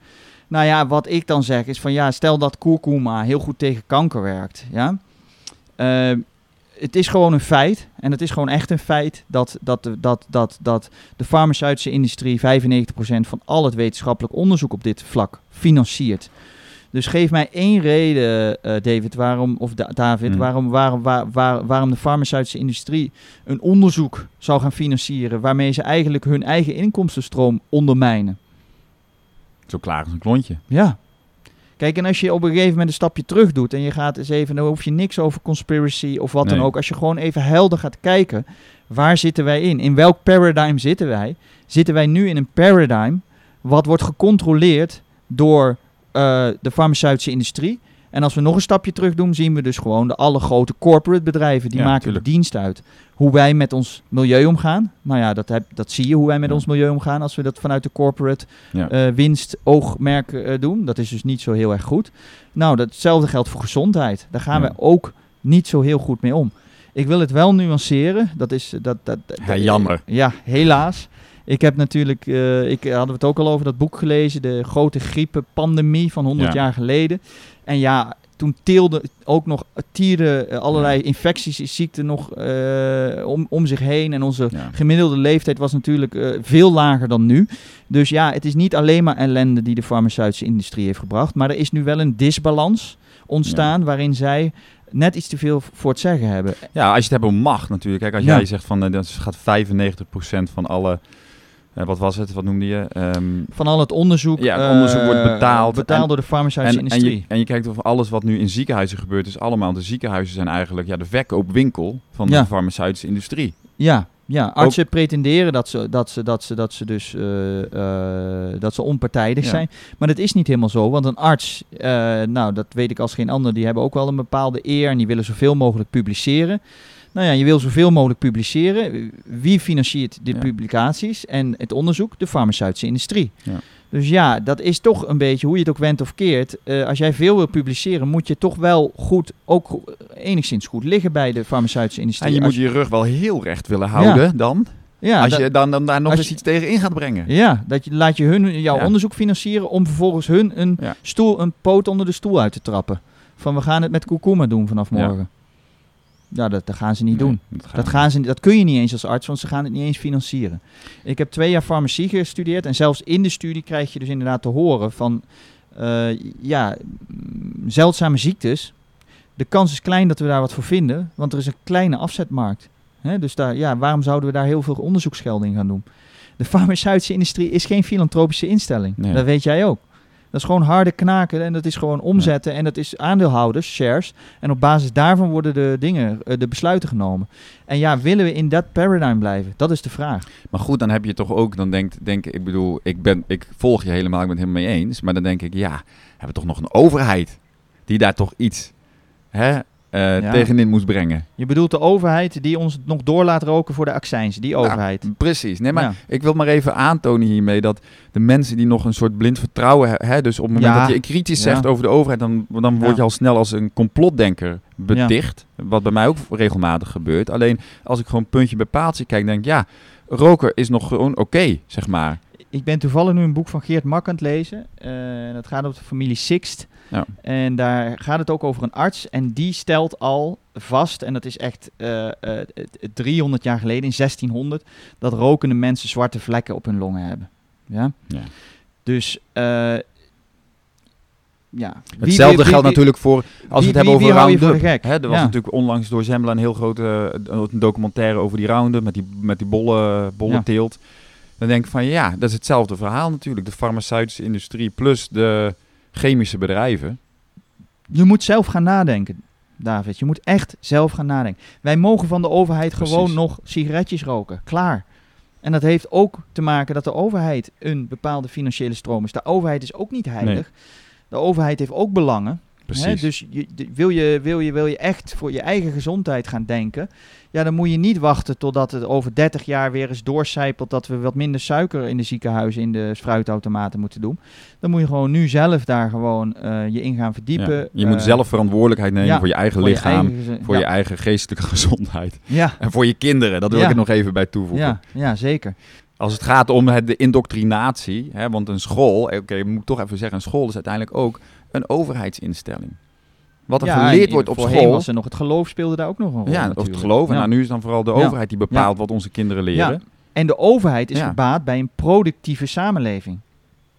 Nou ja, wat ik dan zeg is van ja, stel dat kurkuma heel goed tegen kanker werkt. Ja? Ehm, het is gewoon een feit, en het is gewoon echt een feit, dat, dat, de- dat, dat, dat de farmaceutische industrie 95% van al het wetenschappelijk onderzoek op dit vlak financiert. Dus geef mij één reden, eh, David, waarom, of Da- David, Hmm. waarom, waarom, waar, waar- waarom de farmaceutische industrie een onderzoek zou gaan financieren waarmee ze eigenlijk hun eigen inkomstenstroom ondermijnen. Zo klaar als een klontje. Ja. Kijk, en als je op een gegeven moment een stapje terug doet en je gaat eens even, dan hoef je niks over conspiracy of wat dan ook. Als je gewoon even helder gaat kijken, waar zitten wij in? In welk paradigm zitten wij? Zitten wij nu in een paradigm wat wordt gecontroleerd door eh, de farmaceutische industrie? En als we nog een stapje terug doen, zien we dus gewoon de alle grote corporate bedrijven die Ja, maken tuurlijk. de dienst uit. Hoe wij met ons milieu omgaan. Nou ja, dat, heb, dat zie je hoe wij met Ja. ons milieu omgaan als we dat vanuit de corporate Ja. eh, winst oogmerk eh, doen. Dat is dus niet zo heel erg goed. Nou, datzelfde geldt voor gezondheid. Daar gaan we ook niet zo heel goed mee om. Ik wil het wel nuanceren. Dat is dat, dat, dat- Ja, jammer. Ja, helaas. Ik heb natuurlijk, eh, ik hadden we het ook al over dat boek gelezen, de grote griepenpandemie van 100 Ja. jaar geleden. En ja, toen teelden ook nog tierden eh, allerlei infecties, ziekten nog eh, om, om zich heen. En onze Ja. gemiddelde leeftijd was natuurlijk veel lager dan nu. Dus ja, het is niet alleen maar ellende die de farmaceutische industrie heeft gebracht. Maar er is nu wel een disbalans ontstaan waarin zij net iets te veel voor het zeggen hebben. Ja, als je het hebt over macht natuurlijk. Kijk, als Ja. jij zegt van eh, dat gaat 95% van alle. Eh, wat was het? Wat noemde je? Ehm, Van al het onderzoek, Ja, het onderzoek eh, wordt betaald. betaald En- door de farmaceutische en, en, industrie. je, en je kijkt over alles wat nu in ziekenhuizen gebeurt, is allemaal. De ziekenhuizen zijn eigenlijk ja, de verkoopwinkel van Ja. de farmaceutische industrie. Ja, ja, artsen pretenderen dat ze, dat ze, dat ze, dat ze dus eh, eh, dat ze onpartijdig Ja. zijn. Maar dat is niet helemaal zo. Want een arts, eh, nou dat weet ik als geen ander, die hebben ook wel een bepaalde eer en die willen zoveel mogelijk publiceren. Nou ja, je wil zoveel mogelijk publiceren. Wie financiert de Ja. publicaties en het onderzoek? De farmaceutische industrie. Ja. Dus ja, dat is toch een beetje hoe je het ook wendt of keert. Eh, als jij veel wil publiceren, moet je toch wel goed, ook enigszins goed liggen bij de farmaceutische industrie. En je moet je rug wel heel recht willen houden dan. ja, als dat- je dan, dan daar nog eens je- iets tegen in gaat brengen. Ja, dat je, laat je hun jouw Ja. onderzoek financieren om vervolgens hun een, Ja. stoel, een poot onder de stoel uit te trappen. Van we gaan het met kurkuma doen vanaf Ja. morgen. Ja, dat, dat gaan ze niet Nee, doen. dat gaat Dat, gaan ze, dat kun je niet eens als arts, want ze gaan het niet eens financieren. Ik heb twee jaar farmacie gestudeerd en zelfs in de studie krijg je dus inderdaad te horen van eh, ja, mm, zeldzame ziektes. De kans is klein dat we daar wat voor vinden, want er is een kleine afzetmarkt. Hè, dus daar, ja, waarom zouden we daar heel veel onderzoeksgeld in gaan doen? De farmaceutische industrie is geen filantropische instelling. Nee. Dat weet jij ook. Dat is gewoon harde knaken en dat is gewoon omzetten en dat is aandeelhouders, shares. En op basis daarvan worden de dingen, eh, de besluiten genomen. En ja, willen we in dat paradigm blijven? Dat is de vraag. Maar goed, dan heb je toch ook, dan denk, denk ik, bedoel, ik, ben, ik volg je helemaal, ik ben het helemaal mee eens. Maar dan denk ik, ja, hebben we toch nog een overheid die daar toch iets hè, eh, Ja. tegenin moest brengen. Je bedoelt de overheid die ons nog door laat roken voor de accijns. Die overheid. Nou, precies. Nee, maar Ja. ik wil maar even aantonen hiermee dat de mensen die nog een soort blind vertrouwen hebben, dus op het moment dat je kritisch zegt over de overheid, dan, dan word je al snel als een complotdenker beticht. Wat bij mij ook regelmatig gebeurt. Alleen als ik gewoon puntje bij paaltje kijk, denk ik, ja, roker is nog gewoon oké, zeg maar. Ik ben toevallig nu een boek van Geert Mak aan het lezen. Eh, dat gaat over de familie Sixt. Ja. En daar gaat het ook over een arts. En die stelt al vast, en dat is echt eh, eh, het- het 300 jaar geleden, in 1600, dat rokende mensen zwarte vlekken op hun longen hebben. Ja? Ja. Dus, eh, ja. Hetzelfde wie- wie- geldt wie- natuurlijk voor, als we het hebben over Roundup. Hè, er was Ja. natuurlijk onlangs door Zembla een heel grote eh, documentaire over die Roundup met die, met die bolle, bolle Ja. teelt. Dan denk ik van ja, dat is hetzelfde verhaal natuurlijk. De farmaceutische industrie plus de chemische bedrijven. Je moet zelf gaan nadenken, David. Je moet echt zelf gaan nadenken. Wij mogen van de overheid Precies. gewoon nog sigaretjes roken. Klaar. En dat heeft ook te maken dat de overheid een bepaalde financiële stroom is. De overheid is ook niet heilig. De overheid heeft ook belangen. Precies. Dus je, de- wil, je, wil, je, wil je echt voor je eigen gezondheid gaan denken, ja, dan moet je niet wachten totdat het over 30 jaar weer eens doorcijpelt dat we wat minder suiker in de ziekenhuizen in de fruitautomaten moeten doen. Dan moet je gewoon nu zelf daar gewoon eh, je in gaan verdiepen. Ja. Je moet eh, zelf verantwoordelijkheid nemen ja, voor je eigen voor je lichaam, eigen voor ja. je eigen geestelijke gezondheid. Ja, En voor je kinderen, dat wil ik er nog even bij toevoegen. ja, ja, zeker. Als het gaat om het, de indoctrinatie, hè, want een school, eh, oké, moet ik toch even zeggen, een school is uiteindelijk ook een overheidsinstelling. Wat er Ja, geleerd wordt op school, was er nog het geloof speelde daar ook nog een rol. ja, of het geloof, en Ja. nou, nu is dan vooral de Ja. overheid die bepaalt wat onze kinderen leren. En de overheid is Ja. gebaat bij een productieve samenleving.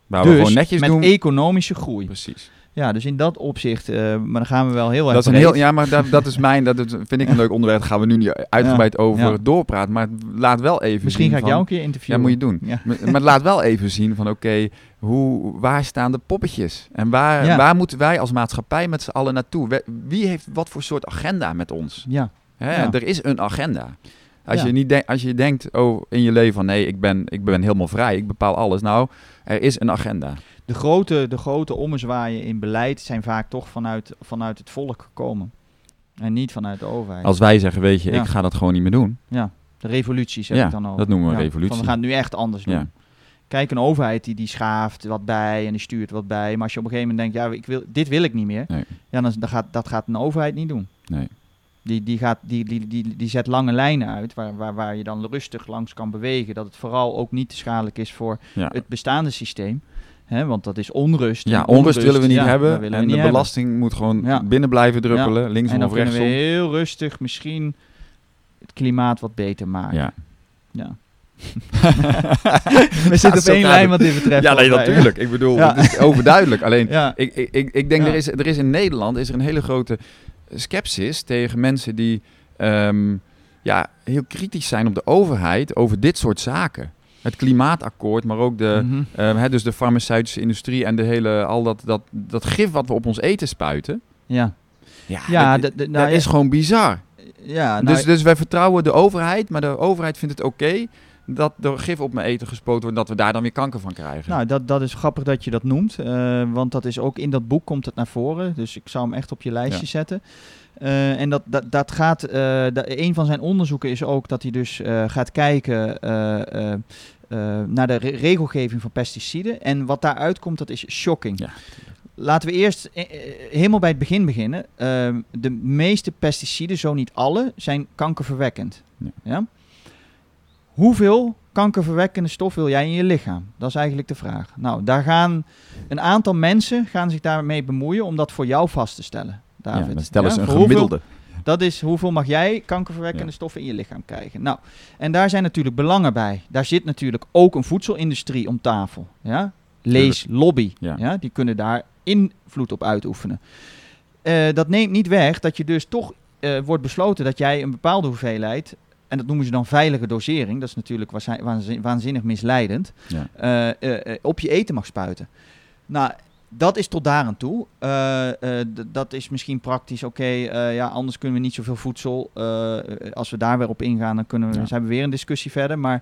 Waar we dus gewoon netjes met doen. economische groei. Precies. Ja, dus in dat opzicht, eh, maar dan gaan we wel heel erg Dat is een heel, ja, maar dat, dat is mijn, dat vind ik een leuk onderwerp. Daar gaan we nu niet uitgebreid over Ja. doorpraten. Maar laat wel even Misschien ga ik van- jou een keer Ja, interviewen. moet je doen. Ja. Maar, maar laat wel even zien van oké, hoe waar staan de poppetjes? En waar, Ja. waar moeten wij als maatschappij met z'n allen naartoe? Wie heeft wat voor soort agenda met ons? Ja, Hè, Ja. Er is een agenda. Als, Ja. je niet als je denkt oh, in je leven van nee, ik ben, ik ben helemaal vrij, ik bepaal alles. Nou, er is een agenda. de grote, de grote ommezwaaien in beleid zijn vaak toch vanuit, vanuit het volk gekomen. En niet vanuit de overheid. Als wij zeggen, weet je, ik ga dat gewoon niet meer doen. Ja, de revoluties heb Ja, ik dan over. dat noemen we Ja, revolutie. Van we gaan het nu echt anders doen. Kijk, een overheid die, die schaaft wat bij en die stuurt wat bij. Maar als je op een gegeven moment denkt, ja, ik wil, dit wil ik niet meer. Nee. Ja, dan, dan gaat, dat gaat een overheid niet doen. Nee. Die, die, gaat, die, die, die, die zet lange lijnen uit waar, waar, waar je dan rustig langs kan bewegen. Dat het vooral ook niet te schadelijk is voor Ja. het bestaande systeem. Hè, want dat is onrust. Ja, En onrust willen we niet ja, hebben. we en niet de hebben. belasting moet gewoon Ja. binnen blijven druppelen, En linksom dan of kunnen we rechtsom. heel rustig misschien het klimaat wat beter maken. Ja. Ja. we zitten op één lijn wat dit betreft. Ja, nee, natuurlijk. Ik bedoel, Ja. het is overduidelijk. Alleen, Ja. ik, ik, ik, ik denk, er, is, er is in Nederland is er een hele grote scepsis tegen mensen die ehm, ja, heel kritisch zijn op de overheid over dit soort zaken. Het klimaatakkoord, maar ook de, Mhm. ehm, hè, dus de farmaceutische industrie en de hele, al dat, dat, dat gif wat we op ons eten spuiten. Ja, Ja, ja, dat, nou, dat ja, is gewoon bizar. ja, nou, dus, dus wij vertrouwen de overheid, maar de overheid vindt het oké dat er gif op mijn eten gespoten wordt, dat we daar dan weer kanker van krijgen. Nou, dat, dat is grappig dat je dat noemt. eh, want dat is ook in dat boek komt het naar voren. Dus ik zou hem echt op je lijstje Ja. zetten. Eh, en dat, dat, dat gaat. eh, da- een van zijn onderzoeken is ook dat hij dus gaat kijken naar de re- regelgeving van pesticiden. En wat daaruit komt, dat is shocking. Ja. Laten we eerst helemaal bij het begin beginnen. Ehm, de meeste pesticiden, zo niet alle, zijn kankerverwekkend. Ja. Ja? Hoeveel kankerverwekkende stof wil jij in je lichaam? Dat is eigenlijk de vraag. Nou, daar gaan een aantal mensen gaan zich daarmee bemoeien om dat voor jou vast te stellen. David. ja, Ja, ze een voor hoeveel- gemiddelde. dat is hoeveel mag jij kankerverwekkende Ja. stoffen in je lichaam krijgen. Nou, en daar zijn natuurlijk belangen bij. Daar zit natuurlijk ook een voedselindustrie om tafel. Ja? Lees lobby. Ja. Ja. Die kunnen daar invloed op uitoefenen. Eh, dat neemt niet weg dat je dus toch eh, wordt besloten dat jij een bepaalde hoeveelheid, en dat noemen ze dan veilige dosering, dat is natuurlijk waanzinnig misleidend, Ja. eh, eh, eh, op je eten mag spuiten. Nou, dat is tot daar aan toe. Dat is misschien praktisch. Oké, ja, anders kunnen we niet zoveel voedsel. Als we daar weer op ingaan, dan kunnen we, Ja. zijn we weer een discussie verder. Maar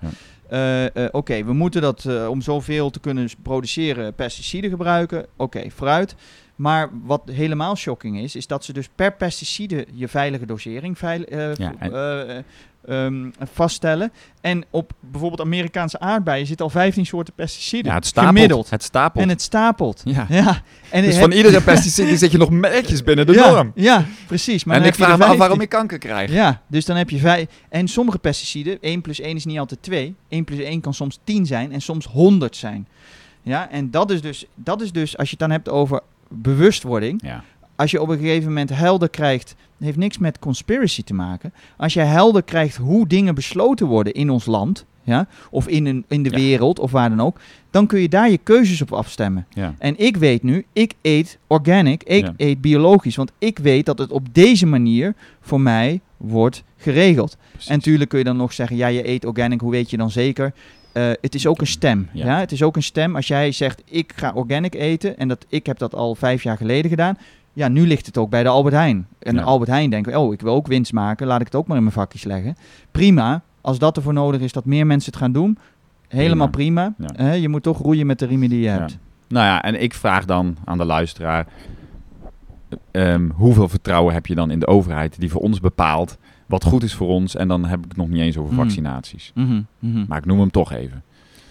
Ja. oké, we moeten dat om zoveel te kunnen produceren pesticiden gebruiken. Oké, fruit. Maar wat helemaal shocking is, is dat ze dus per pesticide je veilige dosering veil, Ja, v- en- ehm, vaststellen. En op bijvoorbeeld Amerikaanse aardbeien zitten al 15 soorten pesticiden. Ja, het stapelt. Gemiddeld. Het stapelt. En het stapelt. ja. Ja. En Dus van iedere pesticide zet je nog netjes binnen de ja, norm. Ja, precies. Maar en ik vraag me af 15. waarom je kanker krijgt. Ja, dus dan heb je vijf. En sommige pesticiden, 1 plus 1 is niet altijd 2. 1 plus 1 kan soms 10 zijn en soms 100 zijn. Ja, en dat is dus, dat is dus als je het dan hebt over bewustwording. Ja. Als je op een gegeven moment helder krijgt, heeft niks met conspiracy te maken. Als je helder krijgt hoe dingen besloten worden in ons land, ja, of in, een, in de Ja. wereld, of waar dan ook, dan kun je daar je keuzes op afstemmen. Ja. En ik weet nu, ik eet organic, ik Ja. eet biologisch. Want ik weet dat het op deze manier voor mij wordt geregeld. Precies. En natuurlijk kun je dan nog zeggen, ja, je eet organic, hoe weet je dan zeker? Eh, het is ook een stem. Ja. Ja. het is ook een stem. Als jij zegt, ik ga organic eten, en dat, ik heb dat al vijf jaar geleden gedaan. Ja, nu ligt het ook bij de Albert Heijn. En Ja. Albert Heijn denkt, oh, ik wil ook winst maken, laat ik het ook maar in mijn vakjes leggen. Prima, als dat ervoor nodig is dat meer mensen het gaan doen, helemaal prima. Ja. Je moet toch roeien met de riemen die je Ja. hebt. Nou ja, en ik vraag dan aan de luisteraar: ehm, hoeveel vertrouwen heb je dan in de overheid die voor ons bepaalt wat goed is voor ons? En dan heb ik het nog niet eens over Hmm. vaccinaties. Mhm, mhm. Maar ik noem hem toch even.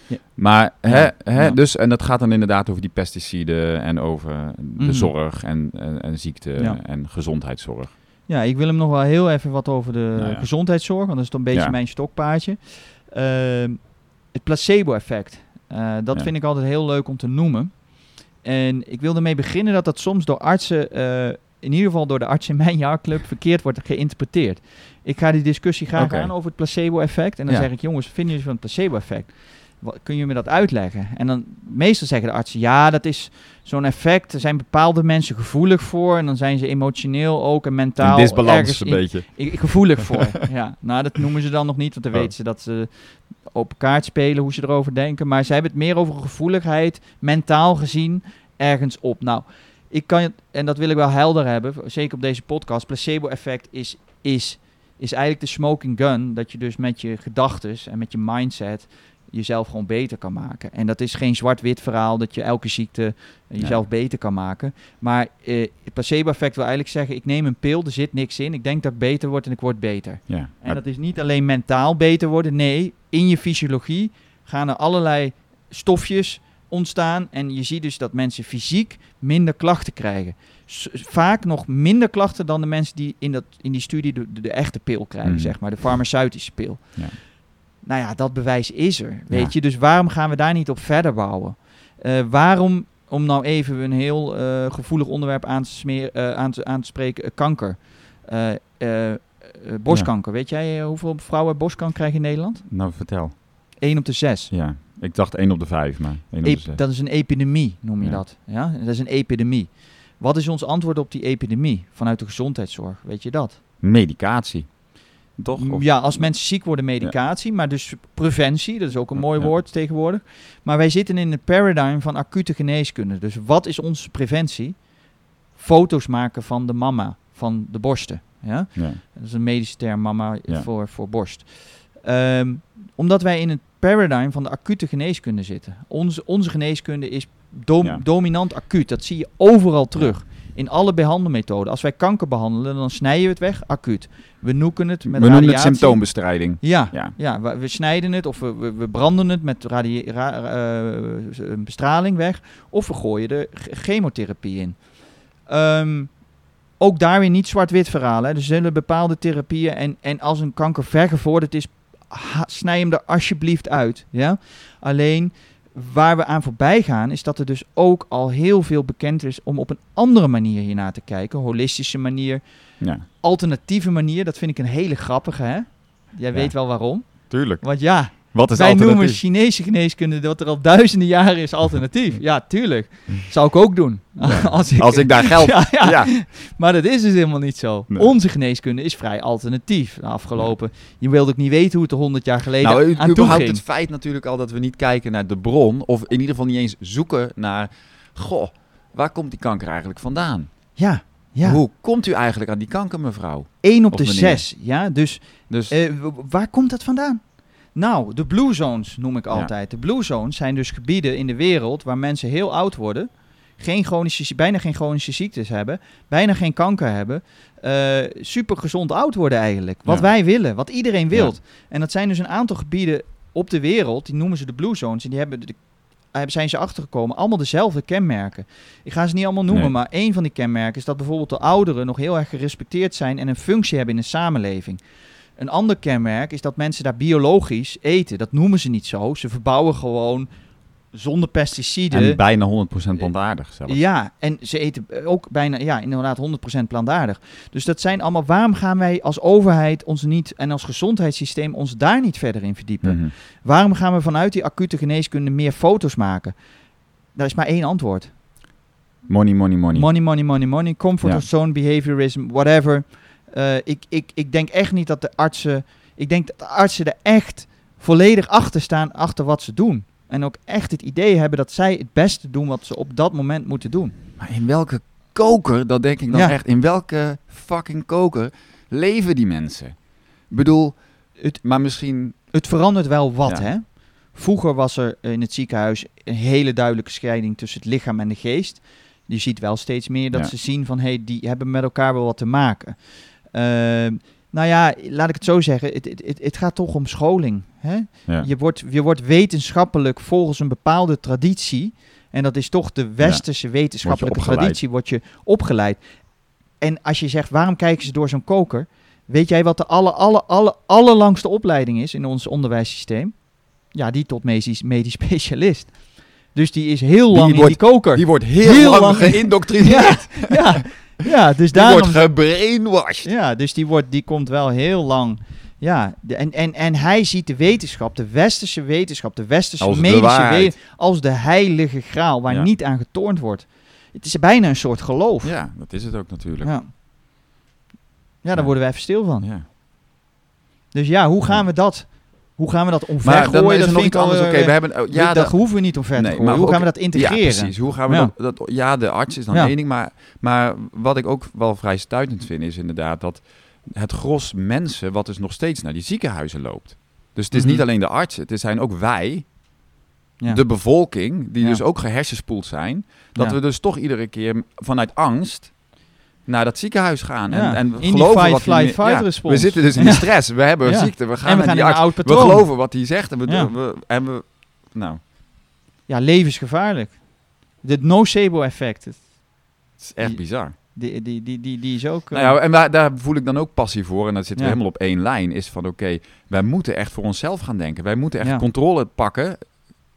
Ja. Maar, hè, Ja, hè, ja. dus, en dat gaat dan inderdaad over die pesticiden en over de Mhm. zorg en, en, en ziekte en gezondheidszorg. Ja, ik wil hem nog wel heel even wat over de Nou gezondheidszorg, want dat is toch een beetje mijn stokpaardje. Ehm, het placebo-effect, Eh, dat vind ik altijd heel leuk om te noemen. En ik wil ermee beginnen dat dat soms door artsen, eh, in ieder geval door de artsen in mijn jaarclub, verkeerd wordt geïnterpreteerd. Ik ga die discussie graag aan over het placebo-effect. En dan zeg ik, jongens, vinden jullie van het placebo-effect? Wat, kun je me dat uitleggen? En dan meestal zeggen de artsen, ja, dat is zo'n effect. Er zijn bepaalde mensen gevoelig voor. En dan zijn ze emotioneel ook en mentaal Een disbalans ergens een beetje. gevoelig voor. ja, nou, dat noemen ze dan nog niet, want dan Oh. weten ze dat ze open kaart spelen, hoe ze erover denken. Maar zij hebben het meer over gevoeligheid, mentaal gezien, ergens op. Nou, ik kan, het- en dat wil ik wel helder hebben, zeker op deze podcast. Placebo-effect is, is, is eigenlijk de smoking gun, dat je dus met je gedachtes en met je mindset jezelf gewoon beter kan maken. En dat is geen zwart-wit verhaal dat je elke ziekte eh, jezelf beter kan maken. Maar eh, het placebo-effect wil eigenlijk zeggen, ik neem een pil, er zit niks in. Ik denk dat ik beter word en ik word beter. Ja. En Maar- dat is niet alleen mentaal beter worden. Nee, in je fysiologie gaan er allerlei stofjes ontstaan. En je ziet dus dat mensen fysiek minder klachten krijgen. S- vaak nog minder klachten dan de mensen die in, dat, in die studie de, de, de echte pil krijgen, Mhm. zeg maar. De farmaceutische pil. Ja. Nou ja, dat bewijs is er, weet Ja. je. Dus waarom gaan we daar niet op verder bouwen? Eh, waarom, om nou even een heel eh, gevoelig onderwerp aan te, smeer, eh, aan te, aan te spreken, kanker. Borstkanker. Weet jij hoeveel vrouwen borstkanker krijgen in Nederland? Nou, vertel. 1 op de 6. Ja, ik dacht 1 op de 5, maar 1 op de 6. dat is een epidemie, noem je Ja. dat. Ja? Dat is een epidemie. Wat is ons antwoord op die epidemie vanuit de gezondheidszorg? Weet je dat? Medicatie. Toch? Of- Ja, als mensen ziek worden, medicatie. Maar dus preventie, dat is ook een mooi Ja. woord tegenwoordig. Maar wij zitten in het paradigm van acute geneeskunde. Dus wat is onze preventie? Foto's maken van de mama, van de borsten. Ja? Ja. Dat is een medische term, mama, voor, voor borst. Ehm, omdat wij in het paradigm van de acute geneeskunde zitten. Onze, onze geneeskunde is dom- dominant acuut. Dat zie je overal terug. In alle behandelmethoden. Als wij kanker behandelen, dan snijden we het weg, acuut. We noeken het met We noemen het symptoombestrijding. Ja, Ja. ja we, we snijden het of we, we, we branden het met radie- ra- eh, bestraling weg. Of we gooien er ch- chemotherapie in. Ehm, ook daar weer niet zwart-wit verhalen. Hè. Er zullen bepaalde therapieën en, en als een kanker vergevorderd is, ha- snij hem er alsjeblieft uit. Ja? Alleen waar we aan voorbij gaan, is dat er dus ook al heel veel bekend is om op een andere manier hiernaar te kijken. Holistische manier, Ja, alternatieve manier. Dat vind ik een hele grappige, hè? Jij Ja. weet wel waarom. tuurlijk. Want ja, Wat is wij noemen? Chinese geneeskunde dat er al duizenden jaren is alternatief. Ja, tuurlijk. Zou ik ook doen. als, ik, Als ik daar geld... ja, ja. ja. Maar dat is dus helemaal niet zo. Nee. Onze geneeskunde is vrij alternatief. De afgelopen. Je wilde ook niet weten hoe het er honderd jaar geleden Nou, aan toe ging. het feit natuurlijk al dat we niet kijken naar de bron, of in ieder geval niet eens zoeken naar, goh, waar komt die kanker eigenlijk vandaan? Ja, ja. Hoe komt u eigenlijk aan die kanker, mevrouw? 1 op Of de meneer. 6. Ja, dus Dus Eh, waar komt dat vandaan? Nou, de blue zones noem ik Ja. altijd. De blue zones zijn dus gebieden in de wereld waar mensen heel oud worden, geen chronische, bijna geen chronische ziektes hebben, bijna geen kanker hebben, eh super gezond oud worden eigenlijk. Wat Ja. wij willen, wat iedereen wil. En dat zijn dus een aantal gebieden op de wereld, die noemen ze de blue zones, en die hebben de, hebben- zijn ze achtergekomen, allemaal dezelfde kenmerken. Ik ga ze niet allemaal noemen, Nee. maar één van die kenmerken is dat bijvoorbeeld de ouderen nog heel erg gerespecteerd zijn en een functie hebben in een samenleving. Een ander kenmerk is dat mensen daar biologisch eten. Dat noemen ze niet zo. Ze verbouwen gewoon zonder pesticiden. en bijna 100% plantaardig zelfs. Ja, en ze eten ook bijna, ja, inderdaad 100% plantaardig. Dus dat zijn allemaal, waarom gaan wij als overheid ons niet, en als gezondheidssysteem ons daar niet verder in verdiepen? Mhm. Waarom gaan we vanuit die acute geneeskunde meer foto's maken? Daar is maar één antwoord. Money, money, money. Money, money, money, money. Comfort Ja. of zone, behaviorism, whatever. Eh, ik, ik, ik denk echt niet dat de artsen... Ik denk dat de artsen er echt volledig achter staan, achter wat ze doen. En ook echt het idee hebben dat zij het beste doen wat ze op dat moment moeten doen. Maar in welke koker, dat denk ik dan Ja. echt, in welke fucking koker leven die mensen? Ik bedoel, Het- maar misschien... Het verandert wel wat, Ja. hè? Vroeger was er in het ziekenhuis een hele duidelijke scheiding tussen het lichaam en de geest. Je ziet wel steeds meer dat Ja. ze zien van, hé, hey, die hebben met elkaar wel wat te maken. Ehm, nou ja, laat ik het zo zeggen, het, het, het, het gaat toch om scholing. Hè? Ja. Je, wordt, je wordt wetenschappelijk volgens een bepaalde traditie, en dat is toch de westerse wetenschappelijke traditie, word je opgeleid. En als je zegt, waarom kijken ze door zo'n koker? Weet jij wat de alle, alle, alle, allerlangste opleiding is in ons onderwijssysteem? Ja, die tot medisch, medisch specialist. Dus die is heel Die lang in wordt- die koker. Die wordt heel, Heel lang, lang- geïndoctrineerd. ja, ja, dus Die daarom... wordt gebrainwashed. Ja, dus die, wordt, die komt wel heel lang. Ja, de- en, en, en hij ziet de wetenschap, de westerse wetenschap, de westerse Als medische wetenschap, als de heilige graal waar Ja. niet aan getornd wordt. Het is bijna een soort geloof. Ja, Ja, dat is het ook natuurlijk. ja. daar Ja. worden we even stil van. Ja. Dus ja, hoe gaan we dat, hoe gaan we dat Maar omvergooien? is er dat nog vind iets anders. Oké, eh, we hebben... oh, ja, dat hoeven we niet omver te gooien. maar Hoe ook- gaan we dat integreren? Ja, precies. Hoe gaan we Ja. dat, dat... Ja, de arts is dan Ja. ding. Maar, maar wat ik ook wel vrij stuitend vind, is inderdaad dat het gros mensen, wat dus nog steeds naar die ziekenhuizen loopt. Dus het is Mhm. niet alleen de artsen, het zijn ook wij, Ja. de bevolking, die dus ook gehersenspoeld zijn. Dat we dus toch iedere keer vanuit angst naar dat ziekenhuis gaan. Ja. En, en In die geloven fight, wat flight, fight ja. We zitten dus in de stress. We hebben een Ja. ziekte. We gaan en we naar gaan We patroon. geloven wat hij zegt. En we, Ja. we, en we nou, Ja, levensgevaarlijk. Het nocebo-effect. Het- het is echt Die- bizar. Die, die, die, die, die is ook... eh, Nou ja, en daar, daar voel ik dan ook passie voor. En dat zitten we helemaal op één lijn. Is van oké, wij moeten echt voor onszelf gaan denken. Wij moeten echt Ja. controle pakken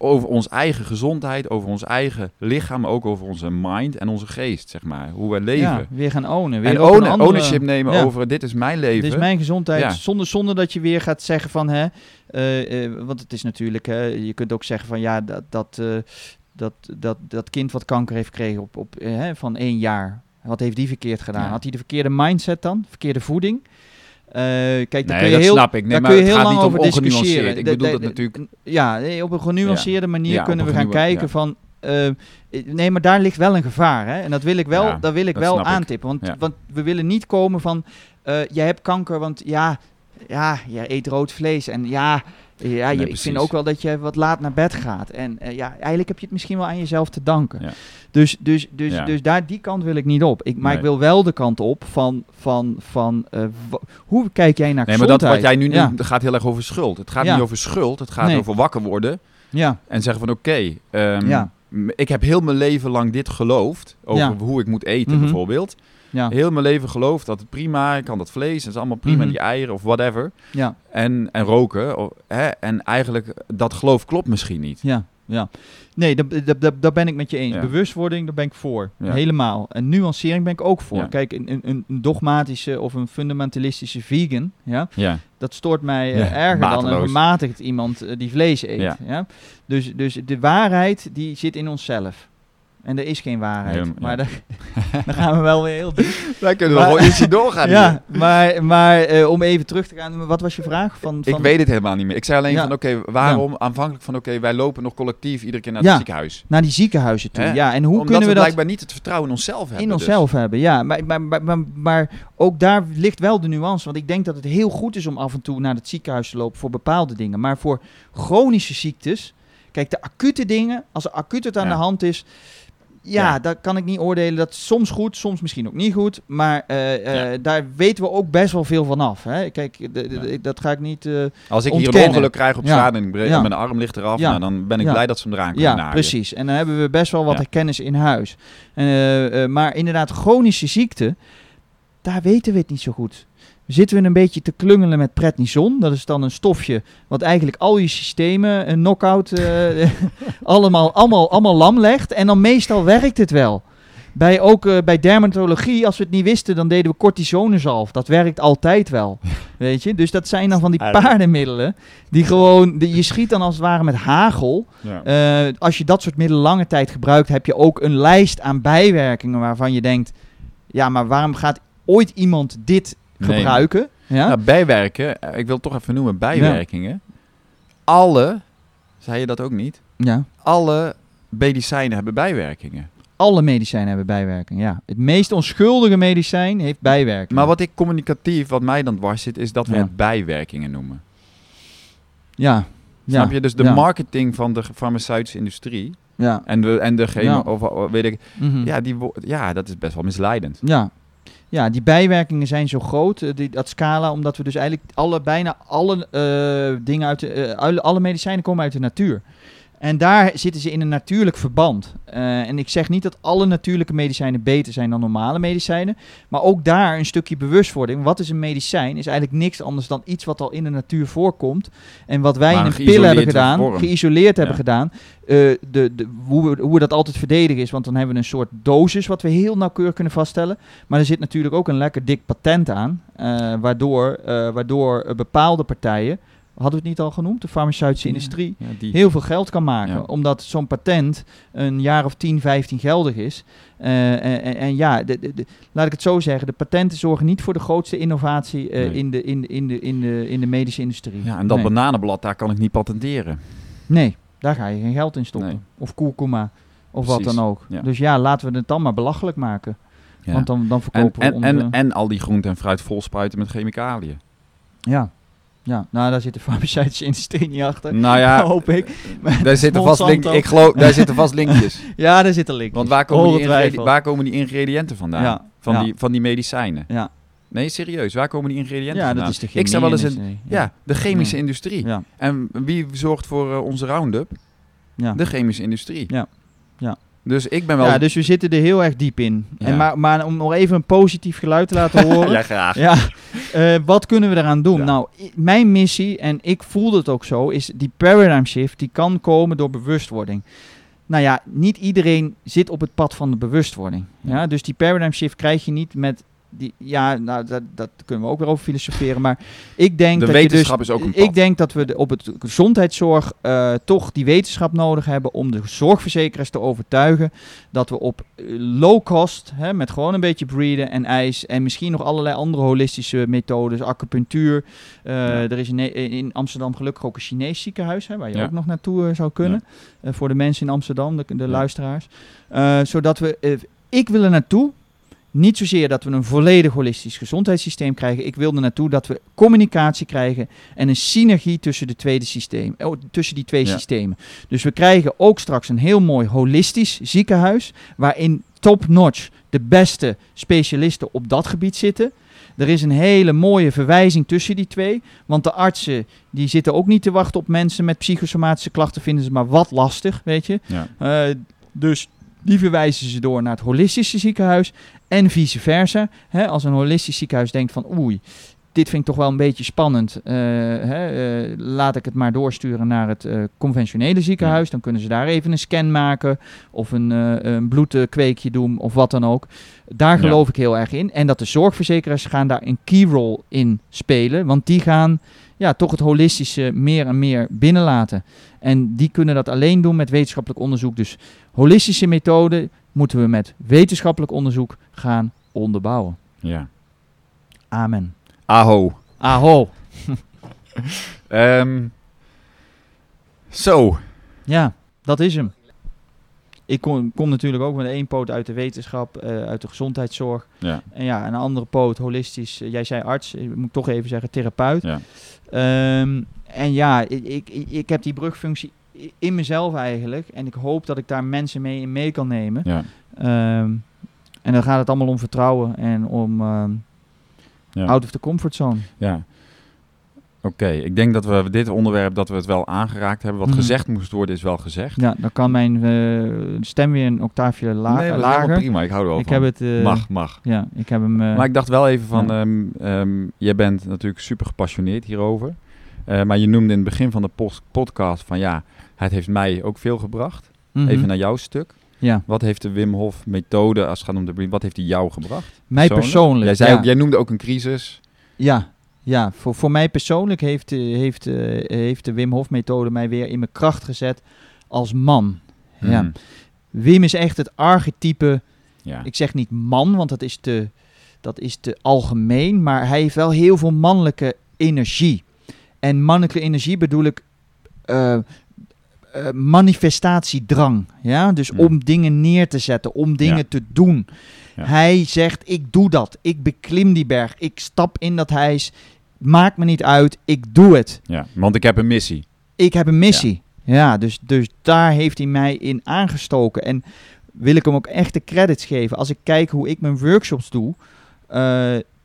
over ons eigen gezondheid, over ons eigen lichaam, maar ook over onze mind en onze geest, zeg maar. Hoe we leven. Ja, weer gaan ownen. Weer en ownen- andere- ownership nemen Ja. over dit is mijn leven. Dit is mijn gezondheid. Ja. Zonder, zonder dat je weer gaat zeggen van... Hè, eh, eh, want het is natuurlijk... hè, je kunt ook zeggen van... Ja, dat, dat, eh, dat, dat, dat kind wat kanker heeft gekregen op, op, hè, van één jaar... Wat heeft die verkeerd gedaan? Had hij de verkeerde mindset dan? Verkeerde voeding? Eh, kijk, daar kun je dat heel, snap ik. Nee, daar maar kun je het heel gaat lang over discussiëren. Ik bedoel dat natuurlijk... Ja, op een genuanceerde manier Ja, kunnen we gaan kijken ja. van... eh, nee, maar daar ligt wel een gevaar. Hè? En dat wil ik wel, dat wil ik dat wel ik. aantippen. Want, want we willen niet komen van... eh jij hebt kanker, want ja, ja, jij eet rood vlees. En ja, ja je, ik vind ook wel dat je wat laat naar bed gaat. En eh, ja, eigenlijk heb je het misschien wel aan jezelf te danken. Ja. Dus, dus, dus, Ja. dus daar, die kant wil ik niet op. Ik, maar ik wil wel de kant op van... van, van eh, hoe kijk jij naar Nee, maar dat wat jij nu ja. gaat heel erg over schuld. Het gaat niet over schuld, het gaat over wakker worden. Ja, En zeggen van oké, ehm, ik heb heel mijn leven lang dit geloofd. Over hoe ik moet eten Mhm. bijvoorbeeld. Ja, Heel mijn leven geloofd dat het prima, ik kan dat vlees, dat is allemaal prima, Mhm. die eieren of whatever. ja. En, en roken. hè? En eigenlijk, dat geloof klopt misschien niet. Ja, ja. Nee, daar- ben ik met je eens. Ja. Bewustwording, daar ben ik voor. Ja. Helemaal. En nuancering ben ik ook voor. Ja. Kijk, een, een, een dogmatische of een fundamentalistische vegan, ja, dat stoort mij eh, erger dan een gematigd iemand eh, die vlees eet. Ja. Dus, dus de waarheid, die zit in onszelf. En er is geen waarheid. Ja. maar daar, dan gaan we wel weer heel diep. wij kunnen Maar- wel ietsje doorgaan hier. ja, maar, maar eh, om even terug te gaan, wat was je vraag? Van, Ik van, weet het helemaal niet meer. Ik zei alleen Ja. van oké, waarom aanvankelijk van oké, wij lopen nog collectief iedere keer naar het ziekenhuis. Naar die ziekenhuizen toe. Hè? Ja, en hoe Omdat kunnen we dat... blijkbaar niet het vertrouwen in onszelf hebben. in dus. onszelf hebben, ja. Maar, maar, maar, maar, maar ook daar ligt wel de nuance. Want ik denk dat het heel goed is om af en toe naar het ziekenhuis te lopen voor bepaalde dingen. Maar voor chronische ziektes, kijk, de acute dingen, als er acuut het aan Ja. de hand is, ja, Ja. daar kan ik niet oordelen. Dat is soms goed, soms misschien ook niet goed. Maar eh, eh, Ja. daar weten we ook best wel veel van af. Hè? Kijk, Ja. dat ga ik niet... eh, Als ik hier een ongeluk krijg op straat en ik breek- mijn arm ligt eraf, nou, dan ben ik blij dat ze hem eraan kunnen Ja, precies. En dan hebben we best wel wat kennis in huis. Maar inderdaad, chronische ziekte, daar weten we het niet zo goed. Zitten we een beetje te klungelen met prednison. Dat is dan een stofje wat eigenlijk al je systemen, een knock-out, eh, allemaal, allemaal, allemaal lam legt. En dan meestal werkt het wel. Bij, ook eh, bij dermatologie, als we het niet wisten, dan deden we cortisonezalf. Dat werkt altijd wel. Weet je? Dus dat zijn dan van die paardenmiddelen. Die gewoon, je schiet dan als het ware met hagel. Ja. Eh, als je dat soort middelen lange tijd gebruikt, heb je ook een lijst aan bijwerkingen waarvan je denkt: ja, maar waarom gaat ooit iemand dit Nee. gebruiken? Ja? Nou, bijwerken, eh, ik wil het toch even noemen, bijwerkingen. Alle, zei je dat ook niet? ja. Alle medicijnen hebben bijwerkingen. Alle medicijnen hebben bijwerkingen. Ja. Het meest onschuldige medicijn heeft bijwerkingen. Maar wat ik communicatief, wat mij dan dwars zit, is dat we Ja. het bijwerkingen noemen. Ja. Snap ja. je? Dus de ja. marketing van de farmaceutische industrie Ja. En, de, en degene, Ja. of, weet ik, Mhm. ja, die, ja, dat is best wel misleidend. Ja. Ja, die bijwerkingen zijn zo groot, eh, die, dat scala, omdat we dus eigenlijk alle, bijna alle eh, dingen uit eh, alle medicijnen komen uit de natuur. En daar zitten ze in een natuurlijk verband. Eh, en ik zeg niet dat alle natuurlijke medicijnen beter zijn dan normale medicijnen. Maar ook daar een stukje bewustwording. Wat is een medicijn? Is eigenlijk niks anders dan iets wat al in de natuur voorkomt. En wat wij Maar in een pil hebben gedaan, vorm. geïsoleerd hebben gedaan. eh, de, de, hoe, we, hoe we dat altijd verdedigen is, want dan hebben we een soort dosis wat we heel nauwkeurig kunnen vaststellen. Maar er zit natuurlijk ook een lekker dik patent aan, eh, waardoor, waardoor bepaalde partijen, hadden we het niet al genoemd, de farmaceutische industrie, Ja, die, heel veel geld kan maken. Ja. Omdat zo'n patent een jaar of 10, 15 geldig is. Eh, en, en- en ja, de, de, de- laat ik het zo zeggen, de patenten zorgen niet voor de grootste innovatie eh, Nee. in, de, in, in, de, in, de, in de medische industrie. ja, en dat nee. bananenblad, daar kan ik niet patenteren. nee, daar ga je geen geld in stoppen. Nee. Of kurkuma, of wat dan ook. Dus ja, laten we het dan maar belachelijk maken. Want dan, dan en, verkopen en, we onze... en, en al die groente en fruit vol spuiten met chemicaliën. ja. Ja, nou daar zit de farmaceutische industrie niet achter. Nou ja, hoop ik. daar zitten vast link, ik geloof, daar zitten vast linkjes. Ja, daar zit een link. Want waar komen, die waar komen die ingrediënten vandaan? Ja, Van, ja. die, van die medicijnen? Ja, Nee, serieus, waar komen die ingrediënten ja vandaan? dat is de ik zou wel eens een, ja, de chemische industrie. En wie zorgt voor eh, onze Roundup? ja. De chemische industrie. Ja. Ja. Dus ik ben wel... ja, dus we zitten er heel erg diep in. Ja. En maar, maar om nog even een positief geluid te laten horen. ja, graag. Ja, eh, wat kunnen we eraan doen? Ja. Nou, mijn missie, en ik voelde het ook zo, is die paradigm shift, die kan komen door bewustwording. Nou ja, niet iedereen zit op het pad van de bewustwording. Ja. dus die paradigm shift krijg je niet met die, ja, nou, dat, dat kunnen we ook weer over filosoferen. Maar ik denk De dat je dus, wetenschap is ook een pad. Ik denk dat we de- op het gezondheidszorg eh, toch die wetenschap nodig hebben om de zorgverzekeraars te overtuigen dat we op eh, low cost, hè, met gewoon een beetje breeden en ijs en misschien nog allerlei andere holistische methodes, acupunctuur. eh, Ja. Er is in, Amsterdam gelukkig ook een Chinees ziekenhuis, hè, waar je Ja. ook nog naartoe zou kunnen. Voor de mensen in Amsterdam, de, de luisteraars. Zodat we, ik wil er naartoe. Niet zozeer dat we een volledig holistisch gezondheidssysteem krijgen. Ik wil er naartoe dat we communicatie krijgen en een synergie tussen, de tweede systeem, oh, tussen die twee Ja. systemen. Dus we krijgen ook straks een heel mooi holistisch ziekenhuis, waarin top-notch de beste specialisten op dat gebied zitten. Er is een hele mooie verwijzing tussen die twee. Want de artsen die zitten ook niet te wachten op mensen met psychosomatische klachten. Vinden ze maar wat lastig, weet je. Ja. Eh, dus die verwijzen ze door naar het holistische ziekenhuis. En vice versa. Hè, als een holistisch ziekenhuis denkt van oei, dit vind ik toch wel een beetje spannend. eh, hè, eh, laat ik het maar doorsturen naar het eh, conventionele ziekenhuis. Dan kunnen ze daar even een scan maken. Of een, een bloedkweekje doen of wat dan ook. Daar Ja. geloof ik heel erg in. En dat de zorgverzekeraars gaan daar een key role in spelen. Want die gaan ja, toch het holistische meer en meer binnenlaten. En die kunnen dat alleen doen met wetenschappelijk onderzoek. Dus holistische methoden moeten we met wetenschappelijk onderzoek gaan onderbouwen. Ja. Amen. Aho. Aho. Ehm, zo. Ja, dat is hem. Ik kom, kom natuurlijk ook met één poot uit de wetenschap, eh, uit de gezondheidszorg. Ja. En ja, een andere poot holistisch. eh, jij zei arts, ik moet toch even zeggen therapeut. Ja. Ehm, en ja, ik, ik, ik heb die brugfunctie in mezelf eigenlijk. En ik hoop dat ik daar mensen mee in mee kan nemen. Ja. Ehm, en dan gaat het allemaal om vertrouwen en om ehm, Ja. out of the comfort zone. Ja. Oké, ik denk dat we dit onderwerp dat we het wel aangeraakt hebben. Wat Mhm. gezegd moest worden is wel gezegd. Ja, dan kan mijn eh, stem weer een octaafje la- nee, dat is helemaal lager. prima. Ik hou er wel Ik van. heb het... eh, mag, mag. Ja, ik heb hem... eh, Maar ik dacht wel even van, ja. ehm, ehm, jij bent natuurlijk super gepassioneerd hierover. Maar je noemde in het begin van de podcast van ja, het heeft mij ook veel gebracht. mhm. Even naar jouw stuk. Ja, Wat heeft de Wim Hof methode, als het gaat om de wat heeft die jou gebracht? mij persoonlijk. Jij, zei ja. ook, jij noemde ook een crisis. Ja, ja voor, voor mij persoonlijk heeft, eh, heeft, eh, heeft de Wim Hof methode mij weer in mijn kracht gezet als man. Ja. Hmm. Wim is echt het archetype, ja. ik zeg niet man, want dat is te, dat is te algemeen, maar hij heeft wel heel veel mannelijke energie. En mannelijke energie bedoel ik eh, eh, manifestatiedrang. Ja? Dus Mm. om dingen neer te zetten, om dingen Ja. te doen. Ja. Hij zegt, ik doe dat. Ik beklim die berg. Ik stap in dat huis. Maakt me niet uit. Ik doe het. ja, want ik heb een missie. Ik heb een missie. Ja. Ja, dus, dus daar heeft hij mij in aangestoken. En wil ik hem ook echt de credits geven. Als ik kijk hoe ik mijn workshops doe, eh,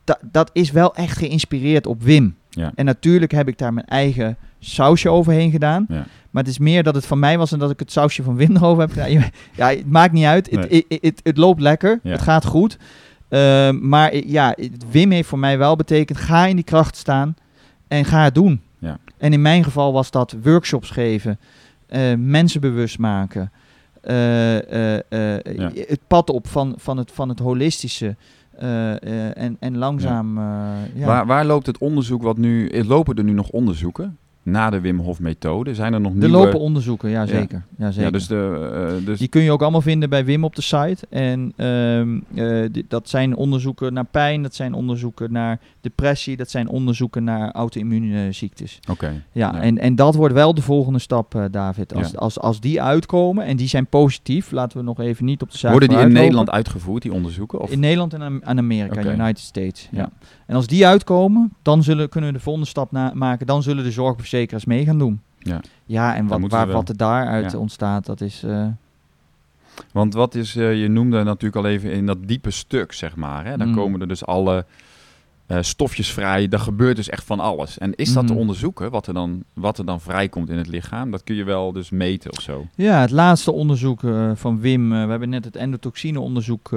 da- dat is wel echt geïnspireerd op Wim. Ja. En natuurlijk heb ik daar mijn eigen sausje overheen gedaan. Ja. Maar het is meer dat het van mij was en dat ik het sausje van Wim erover heb gedaan. Ja, het maakt niet uit. Het, Nee. loopt lekker. Ja. Het gaat goed. Ehm, maar ja, Wim heeft voor mij wel betekend, ga in die kracht staan en ga het doen. Ja. En in mijn geval was dat workshops geven, eh, mensen bewust maken, eh, eh, Ja. het pad op van, van, het, van het holistische. Eh, eh, en, en langzaam. eh, ja. Waar, waar loopt het onderzoek wat nu... Lopen er nu nog onderzoeken na de Wim Hof methode? Zijn er nog er nieuwe... lopen onderzoeken, ja zeker. Ja, zeker. Ja, dus de... eh, dus Die kun je ook allemaal vinden bij Wim op de site. En ehm, eh, dat zijn onderzoeken naar pijn, dat zijn onderzoeken naar depressie, dat zijn onderzoeken naar auto-immuunziektes. Oké. Ja, Ja. En, en dat wordt wel de volgende stap, eh, David. Als, als, als die uitkomen en die zijn positief, laten we nog even niet op de zaak Worden die in. Nederland uitgevoerd, die onderzoeken? Of? In Nederland en en Amerika. United States. Ja. En als die uitkomen, dan zullen, kunnen we de volgende stap maken. Dan zullen de zorgverzekeraars mee gaan doen. Ja. Ja, en wat, waar, wat er daaruit Ja. ontstaat, dat is... eh, Want wat is, eh, je noemde natuurlijk al even in dat diepe stuk, zeg maar. Hè? Dan Mm. komen er dus alle eh, stofjes vrij. Daar gebeurt dus echt van alles. En is dat te Mhm. onderzoeken, wat er, dan, wat er dan vrijkomt in het lichaam? Dat kun je wel dus meten of zo. Ja, het laatste onderzoek van Wim, we hebben net het endotoxine-onderzoek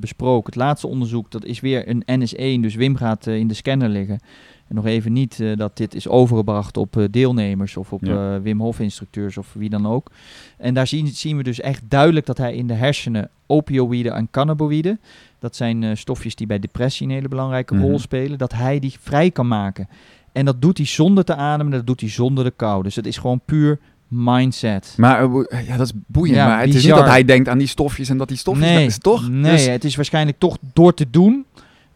besproken. Het laatste onderzoek, dat is weer een NS1, dus Wim gaat in de scanner liggen. En nog even niet eh, dat dit is overgebracht op eh, deelnemers of op Ja. eh, Wim Hof-instructeurs of wie dan ook. En daar zien, zien we dus echt duidelijk dat hij in de hersenen opioïden en cannabinoïden, dat zijn stofjes die bij depressie een hele belangrijke Mhm. rol spelen, dat hij die vrij kan maken. En dat doet hij zonder te ademen, dat doet hij zonder de kou. Dus het is gewoon puur mindset. Maar ja, dat is boeiend. Ja, maar het is niet dat hij denkt aan die stofjes en dat die stofjes... Nee, is toch? Nee, Dus- het is waarschijnlijk toch door te doen,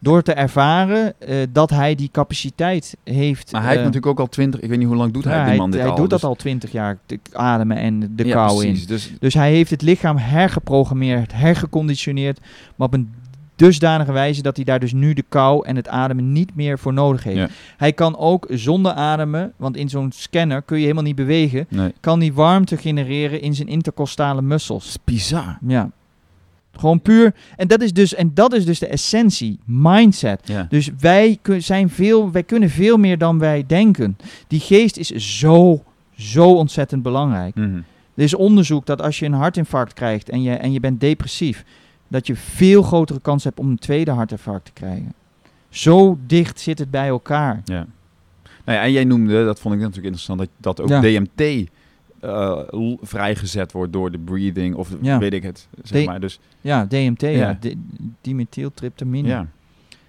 door te ervaren, eh, dat hij die capaciteit heeft. maar hij heeft eh, natuurlijk ook al twintig... Ik weet niet hoe lang doet ja, hij, die hij, man dit hij al. doet dus- dat al twintig jaar, te ademen en de ja, kou in. precies. Dus Dus hij heeft het lichaam hergeprogrammeerd, hergeconditioneerd, maar op een dusdanige wijze dat hij daar dus nu de kou en het ademen niet meer voor nodig heeft. Ja. Hij kan ook zonder ademen, want in zo'n scanner kun je helemaal niet bewegen, nee. kan hij warmte genereren in zijn intercostale Dat muscles. is bizar. Ja. Gewoon puur. En dat is dus, en dat is dus de essentie. Mindset. Ja. Dus wij, zijn veel, wij kunnen veel meer dan wij denken. Die geest is zo, zo ontzettend belangrijk. Mhm. Er is onderzoek dat als je een hartinfarct krijgt en je, en je bent depressief, dat je veel grotere kans hebt om een tweede hartinfarct te krijgen. Zo dicht zit het bij elkaar. Ja. Nou ja, en jij noemde, dat vond ik natuurlijk interessant, dat, dat ook Ja. DMT eh, vrijgezet wordt door de breathing of Ja. weet ik het. Zeg D- maar. Dus Ja, DMT, ja. Ja. Dimethyltryptamine. ja.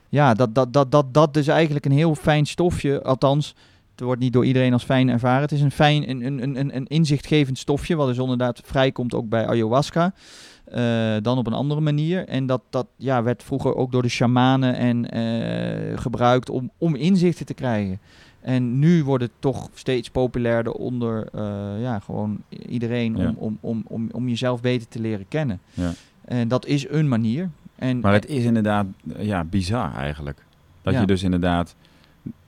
Ja, dat, dat, dat, dat, dat is eigenlijk een heel fijn stofje. Althans, het wordt niet door iedereen als fijn ervaren. Het is een fijn, een, een, een- een, een inzichtgevend stofje, wat dus inderdaad vrijkomt ook bij ayahuasca. Eh, dan op een andere manier. En dat, dat ja, werd vroeger ook door de shamanen en, eh, gebruikt om, om inzichten te krijgen. En nu wordt het toch steeds populairder onder eh, ja, gewoon iedereen Ja. om, om, om, om, om jezelf beter te leren kennen. Ja. En dat is een manier. En, Maar het is inderdaad eh, ja, bizar eigenlijk. Dat Ja. je dus inderdaad,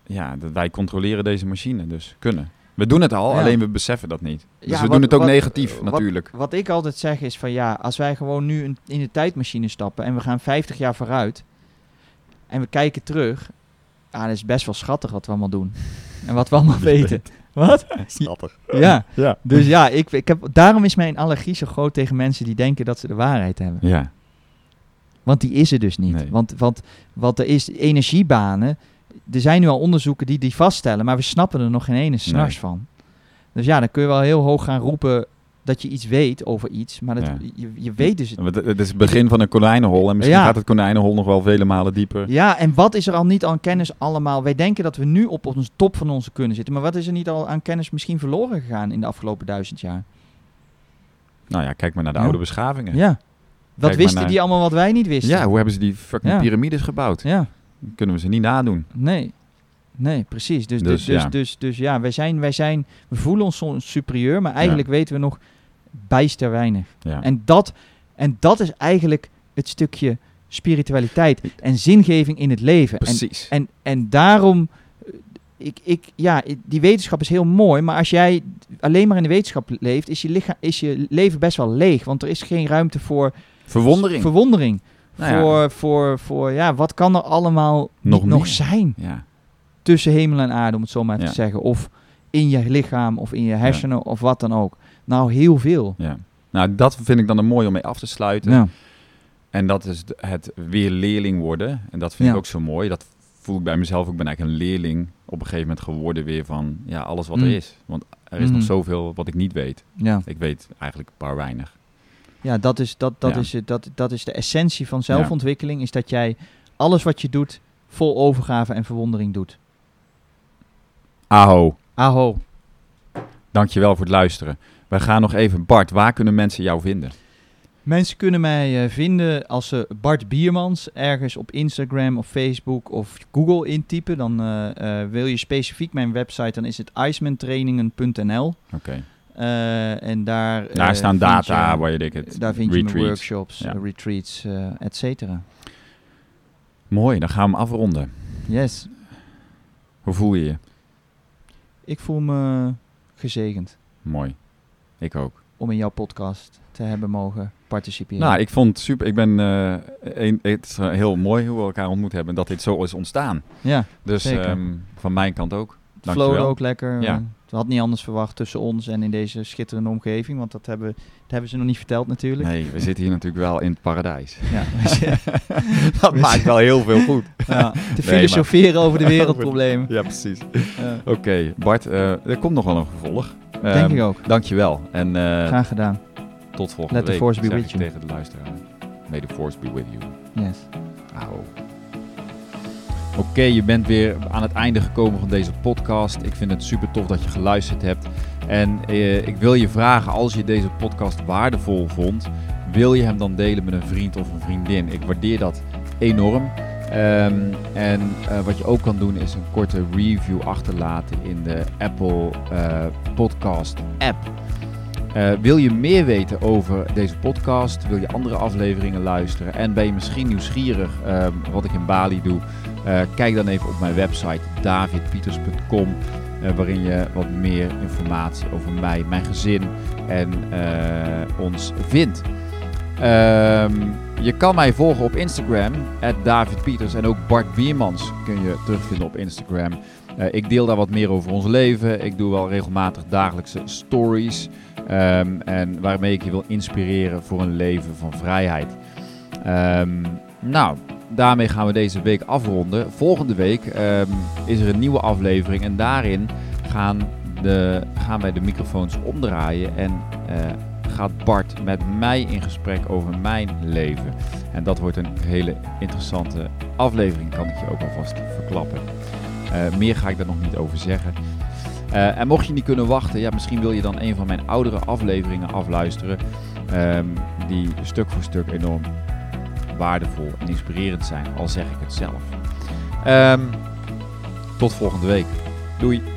ja, dat wij controleren deze machine, dus kunnen. We doen het al, Ja. alleen we beseffen dat niet. Dus Ja, we wat- doen het ook wat- negatief wat- natuurlijk. Wat ik altijd zeg is van ja, als wij gewoon nu in de tijdmachine stappen en we gaan 50 jaar vooruit en we kijken terug, ah, dat is best wel schattig wat we allemaal doen. En wat we allemaal weten. Wat? Schattig. Ja, Ja. dus ja, ik, ik heb, daarom is mijn allergie zo groot tegen mensen die denken dat ze de waarheid hebben. Ja. Want die is er dus niet. Nee. Want, want, want er is energiebanen. Er zijn nu al onderzoeken die die vaststellen, maar we snappen er nog geen ene snars Nee. van. Dus ja, dan kun je wel heel hoog gaan roepen dat je iets weet over iets, maar dat, Ja. je, je weet dus het is het begin van een konijnenhol en misschien Ja. gaat het konijnenhol nog wel vele malen dieper. Ja, en wat is er al niet aan kennis allemaal? Wij denken dat we nu op onze top van onze kunnen zitten, maar wat is er niet al aan kennis misschien verloren gegaan in de afgelopen duizend jaar? Nou ja, kijk maar naar de Ja. oude beschavingen. Ja. Wat wisten naar- die allemaal wat wij niet wisten? Ja, hoe hebben ze die fucking piramides gebouwd? Ja. Kunnen we ze niet nadoen. Nee. Nee, precies. Dus, Dus, dus, dus, ja. dus, dus, ja, wij zijn, wij zijn, we voelen ons soms superieur, maar eigenlijk weten we nog bijster weinig. Ja. En, dat, en dat is eigenlijk het stukje spiritualiteit en zingeving in het leven. En, Precies. en, en daarom, eh, ik, ik, ja, die wetenschap is heel mooi, maar als jij, alleen maar in de wetenschap leeft, is je, lichaam, is je leven best wel leeg. Want er is geen ruimte voor Verwondering. verwondering. Nou ja. voor, voor, voor, ja, wat kan er allemaal Nog nog, zijn ja. tussen hemel en aarde, om het zo maar Ja. te zeggen. Of in je lichaam, of in je hersenen, of wat dan ook. Nou, heel veel. ja. Nou, dat vind ik dan een mooi om mee af te sluiten. Ja. En dat is het weer leerling worden. En dat vind ik ook zo mooi. Dat voel ik bij mezelf ook. Ik ben eigenlijk een leerling op een gegeven moment geworden weer van ja, alles wat Mm. er is. Want er is nog Mhm. zoveel wat ik niet weet. Ja. Ik weet eigenlijk een paar weinig. Ja, dat is, dat, dat, Ja. Is, het- dat, dat is de essentie van zelfontwikkeling. Is dat jij alles wat je doet vol overgave en verwondering doet. Aho, Aho. dankjewel voor het luisteren. We gaan nog even, Bart, waar kunnen mensen jou vinden? Mensen kunnen mij eh, vinden als ze Bart Biermans ergens op Instagram of Facebook of Google intypen. Dan eh, eh, wil je specifiek mijn website, dan is het icemantrainingen.nl. Oké. En daar, Daar staan data, je- waar je denkt, Daar vind je mijn workshops, Ja. retreats, et cetera. Mooi, dan gaan we hem afronden. Yes, Hoe voel je je? ik voel me gezegend Mooi. Ik ook. om in jouw podcast te hebben mogen participeren. Nou, ik vond het super. Ik ben, eh, een, het is eh, heel mooi hoe we elkaar ontmoet hebben. Dat dit zo is ontstaan. ja, Dus ehm, van mijn kant ook. het flowde ook lekker. Ja. We hadden niet anders verwacht tussen ons en in deze schitterende omgeving. Want dat hebben, dat hebben ze nog niet verteld natuurlijk. Nee, we zitten hier natuurlijk wel in het paradijs. Ja, dat We maakt wel heel veel goed. ja, te maar- filosoferen over de wereldproblemen. Ja, precies. Ja, Oké, Bart, eh, er komt nog wel een vervolg. Denk Ehm, ik ook. Dankjewel. En eh, Graag gedaan. tot volgende Let the week. force be with you. tegen de luisteraar. May the force be with you. Yes. Auw. Oké, je bent weer aan het einde gekomen van deze podcast. Ik vind het super tof dat je geluisterd hebt. En eh, ik wil je vragen, als je deze podcast waardevol vond, wil je hem dan delen met een vriend of een vriendin? Ik waardeer dat enorm. Ehm, en eh, wat je ook kan doen is een korte review achterlaten in de Apple eh, Podcast app. Eh, wil je meer weten over deze podcast? Wil je andere afleveringen luisteren? En ben je misschien nieuwsgierig ehm, wat ik in Bali doe? Eh, kijk dan even op mijn website davidpieters.com, eh, waarin je wat meer informatie over mij, mijn gezin en ons vindt. Ehm, je kan mij volgen op Instagram, @davidpieters en ook Bart Biermans kun je terugvinden op Instagram. Eh, ik deel daar wat meer over ons leven. Ik doe wel regelmatig dagelijkse stories. Ehm, en waarmee ik je wil inspireren voor een leven van vrijheid. Ehm, nou, daarmee gaan we deze week afronden. Volgende week ehm, is er een nieuwe aflevering en daarin gaan, de, gaan wij de microfoons omdraaien en eh, gaat Bart met mij in gesprek over mijn leven. En dat wordt een hele interessante aflevering, kan ik je ook alvast verklappen. Eh, meer ga ik daar nog niet over zeggen. Eh, en mocht je niet kunnen wachten, ja, misschien wil je dan een van mijn oudere afleveringen afluisteren. ehm, die stuk voor stuk enorm waardevol en inspirerend zijn, al zeg ik het zelf. Ehm, tot volgende week. Doei!